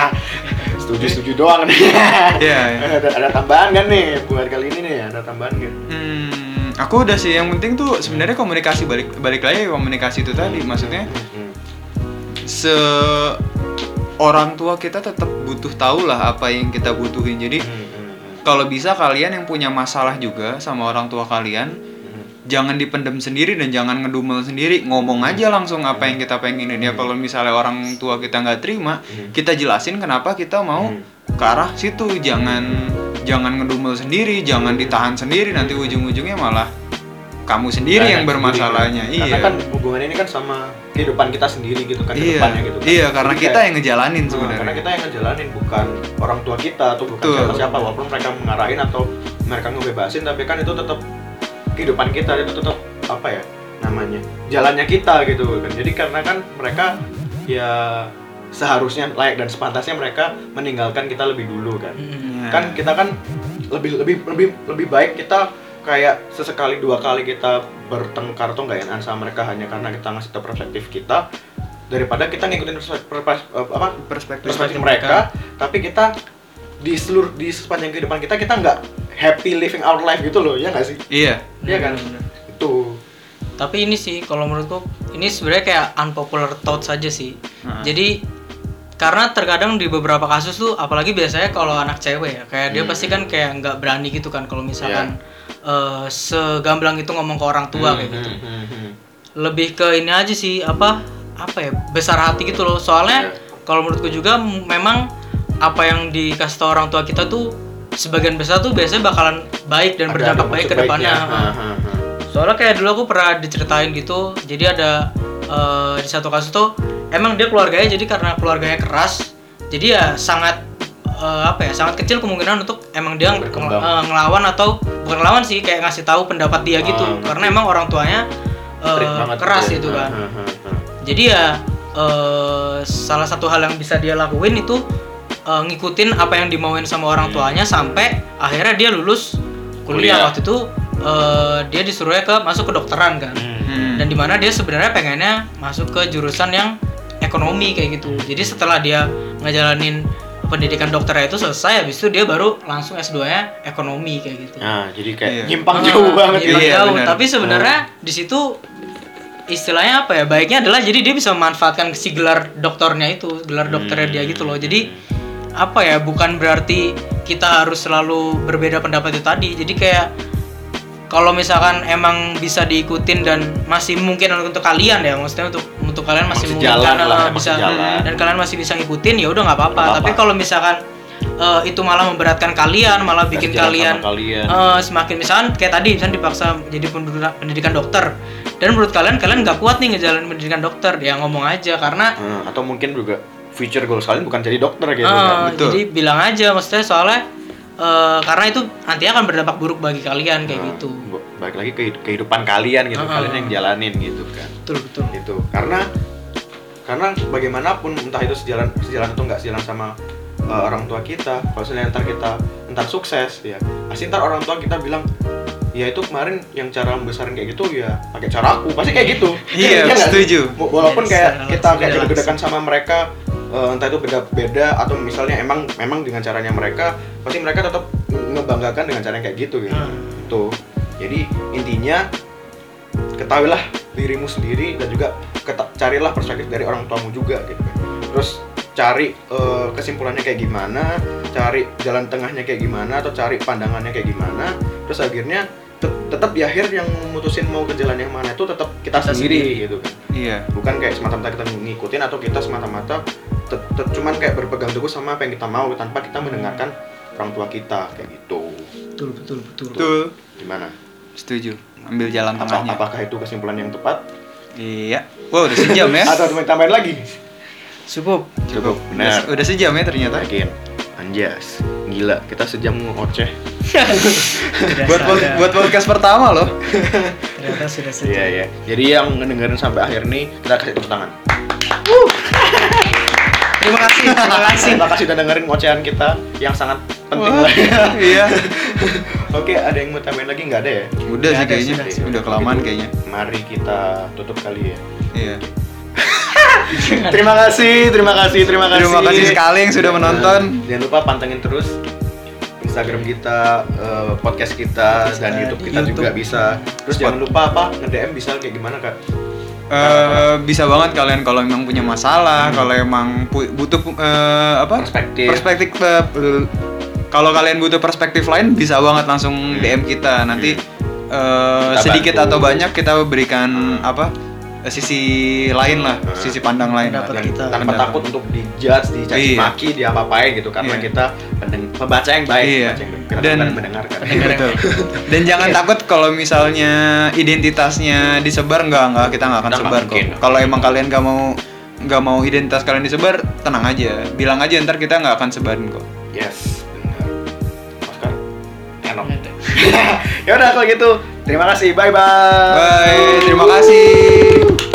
setuju setuju doang nih Iya, iya. ada, ada tambahan kan nih buat kali ini nih ada tambahan kan Hmm, aku udah sih. Yang penting tuh sebenarnya komunikasi balik balik lagi komunikasi itu tadi. Maksudnya Hmm. se orang tua kita tetap butuh tahu lah apa yang kita butuhin. Jadi Hmm, hmm, hmm. kalau bisa kalian yang punya masalah juga sama orang tua kalian, Hmm. jangan dipendam sendiri dan jangan ngedumel sendiri. Ngomong aja langsung apa yang kita pengenin. Ya kalau misalnya orang tua kita nggak terima, kita jelasin kenapa kita mau ke arah situ. Jangan jangan ngedumel sendiri, jangan ditahan sendiri. Nanti ujung-ujungnya malah kamu sendiri Kayak yang bermasalahnya. sendiri. Iya. Karena kan hubungan ini kan sama kehidupan kita sendiri gitu kan iya, gitu kan. iya karena Jadi kita kayak- yang ngejalanin Nah, sebenarnya. karena kita yang ngejalanin bukan orang tua kita atau bukan Betul. siapa siapa walaupun mereka mengarahin atau mereka ngebebasin tapi kan itu tetap kehidupan kita itu tetap apa ya namanya jalannya kita gitu kan jadi karena kan mereka ya seharusnya layak dan sepantasnya mereka meninggalkan kita lebih dulu kan Hmm. Iya. kan kita kan lebih lebih lebih lebih baik kita kayak sesekali dua kali kita bertengkar atau nggak enakan sama mereka hanya karena kita ngasih tahu perspektif kita daripada kita ngikutin perspek- perpas- apa perspektif, perspektif mereka tapi kita di seluruh di sepanjang kehidupan kita kita nggak happy living our life gitu loh ya nggak sih Iya. Iya kan itu Tapi ini sih kalau menurutku ini sebenarnya kayak unpopular thought saja sih. Heeh. Jadi karena terkadang di beberapa kasus tuh apalagi biasanya kalau anak cewek ya kayak dia Hmm. pasti kan kayak nggak berani gitu kan kalau misalkan eh, segamblang itu ngomong ke orang tua kayak gitu. Hmm, hmm, hmm. Lebih ke ini aja sih apa apa ya besar hati gitu loh. Soalnya Iya. kalau menurutku juga memang apa yang dikasih tau orang tua kita tuh sebagian besar tuh biasanya bakalan baik dan berdampak baik ke depannya. ha. Soalnya kayak dulu aku pernah diceritain gitu, jadi ada eh, di satu kasus tuh emang dia keluarganya jadi karena keluarganya keras, jadi ya sangat eh, apa ya sangat kecil kemungkinan untuk emang dia ng- eh, ngelawan atau bukan ngelawan sih kayak ngasih tahu pendapat dia gitu, ngerti. karena emang orang tuanya eh, banget keras ya. gitu kan. Ha, ha, ha. Jadi ya eh, salah satu hal yang bisa dia lakuin itu eh, ngikutin apa yang dimauin sama orang tuanya sampai akhirnya dia lulus kuliah, Kuliah. waktu itu eh, dia disuruhnya ke masuk ke dokteran kan Hmm. dan di mana dia sebenarnya pengennya masuk ke jurusan yang ekonomi kayak gitu jadi setelah dia ngejalanin pendidikan dokternya itu selesai habis itu dia baru langsung S2-nya ekonomi kayak gitu. Nah, jadi kayak Iya. nyimpang Ah, jauh banget nyimpang gitu. Iya, jauh. Tapi sebenarnya di situ istilahnya apa ya? Baiknya adalah jadi dia bisa memanfaatkan si gelar doktornya itu, gelar dokternya dia gitu loh. Jadi apa ya? Bukan berarti kita harus selalu berbeda pendapat itu tadi. Jadi kayak kalau misalkan emang bisa diikutin dan masih mungkin untuk kalian ya, maksudnya untuk untuk kalian masih, Masih mungkin jalan karena, lah, eh, masih bisa jalan. dan kalian masih bisa ngikutin ya udah nggak apa-apa. Tapi kalau misalkan eh, itu malah memberatkan kalian, malah bikin kalian kalian. eh, semakin misalkan kayak tadi misalkan dipaksa jadi pendidikan, dokter dan menurut kalian kalian nggak kuat nih ngejalanin pendidikan dokter ya ngomong aja karena Hmm, atau mungkin juga future goals kalian bukan jadi dokter gitu eh, kan. betul. jadi bilang aja maksudnya soalnya eh, karena itu nantinya akan berdampak buruk bagi kalian kayak Nah, gitu bu- Balik lagi ke kehidupan kalian gitu, Ah. kalian yang jalanin gitu kan. betul betul Itu karena karena bagaimanapun entah itu sejalan sejalan atau nggak sejalan sama uh, orang tua kita kalau misalnya ntar kita ntar sukses ya pasti ntar orang tua kita bilang ya itu kemarin yang cara membesarin kayak gitu ya pakai cara aku pasti kayak gitu Iya, sih? setuju. Wa- walaupun Iya, kayak kita kayak beda-bedakan sama mereka uh, entah itu beda-beda atau misalnya emang memang dengan caranya mereka pasti mereka tetap ngebanggakan dengan cara yang kayak gitu gitu Hmm. Tuh. jadi intinya ketahuilah dirimu sendiri dan juga carilah perspektif dari orang tuamu juga gitu terus cari eh, kesimpulannya kayak gimana cari jalan tengahnya kayak gimana atau cari pandangannya kayak gimana terus akhirnya tetap di akhir yang memutusin mau ke jalan yang mana itu tetap kita, Kita sendiri, sendiri. gitu kan Iya. bukan kayak semata-mata kita ngikutin atau kita semata-mata cuman kayak berpegang teguh sama apa yang kita mau tanpa kita mendengarkan orang tua kita kayak gitu betul betul betul Betul. gimana Setuju. Ambil jalan Apa- tengahnya. apakah itu kesimpulan yang tepat Iya. Wow, udah sejam ya. atau mau tambahin lagi cukup cukup Udah, udah sejam ya ternyata. yakin anjas gila kita sejam ngoceh buat pod- sadar. buat podcast pertama loh. ternyata sudah iya iya jadi yang ngedengerin sampai akhir nih kita kasih tepuk tangan terima kasih terima kasih terima kasih udah dengerin ocehan kita yang sangat penting Wah, lah iya. oke ada yang mau tambahin lagi nggak ada ya Udah sih kayaknya. sudah, Udah, kelamaan kayaknya. mari kita tutup kali ya Iya. terima kasih terima kasih terima kasih Terima kasih sekali yang sudah menonton. Jangan lupa pantengin terus Instagram kita, eh, podcast kita, Podcast dan kita YouTube kita juga YouTube. bisa. Terus Spot. jangan lupa apa nge-DM bisa kayak gimana kak? Eh, bisa banget kalian kalau emang punya masalah, kalau emang butuh eh, apa? Perspektif. Perspektif eh, kalau kalian butuh perspektif lain bisa banget langsung DM kita. Nanti Kita sedikit bantu. atau banyak kita berikan apa? Eh, sisi lain lah, Hmm. sisi pandang lain. lah. Pendapat kita. Tanpa Pendapat. takut untuk dijudge, dicaci Iya. maki, diapa-apain gitu karena Iya. kita pendeng- pembaca yang baik, Iya. pembaca yang baik. Dan- mendengarkan. Betul. Dan jangan takut kalau misalnya identitasnya disebar nggak nggak kita nggak akan Nggak sebar kok. Kalau emang kalian nggak mau nggak mau identitas kalian disebar, tenang aja. Bilang aja ntar kita nggak akan sebarin kok. Yes, benar. Oscar, enak. ya udah kalau gitu, Terima kasih. Bye bye. Bye. Terima kasih.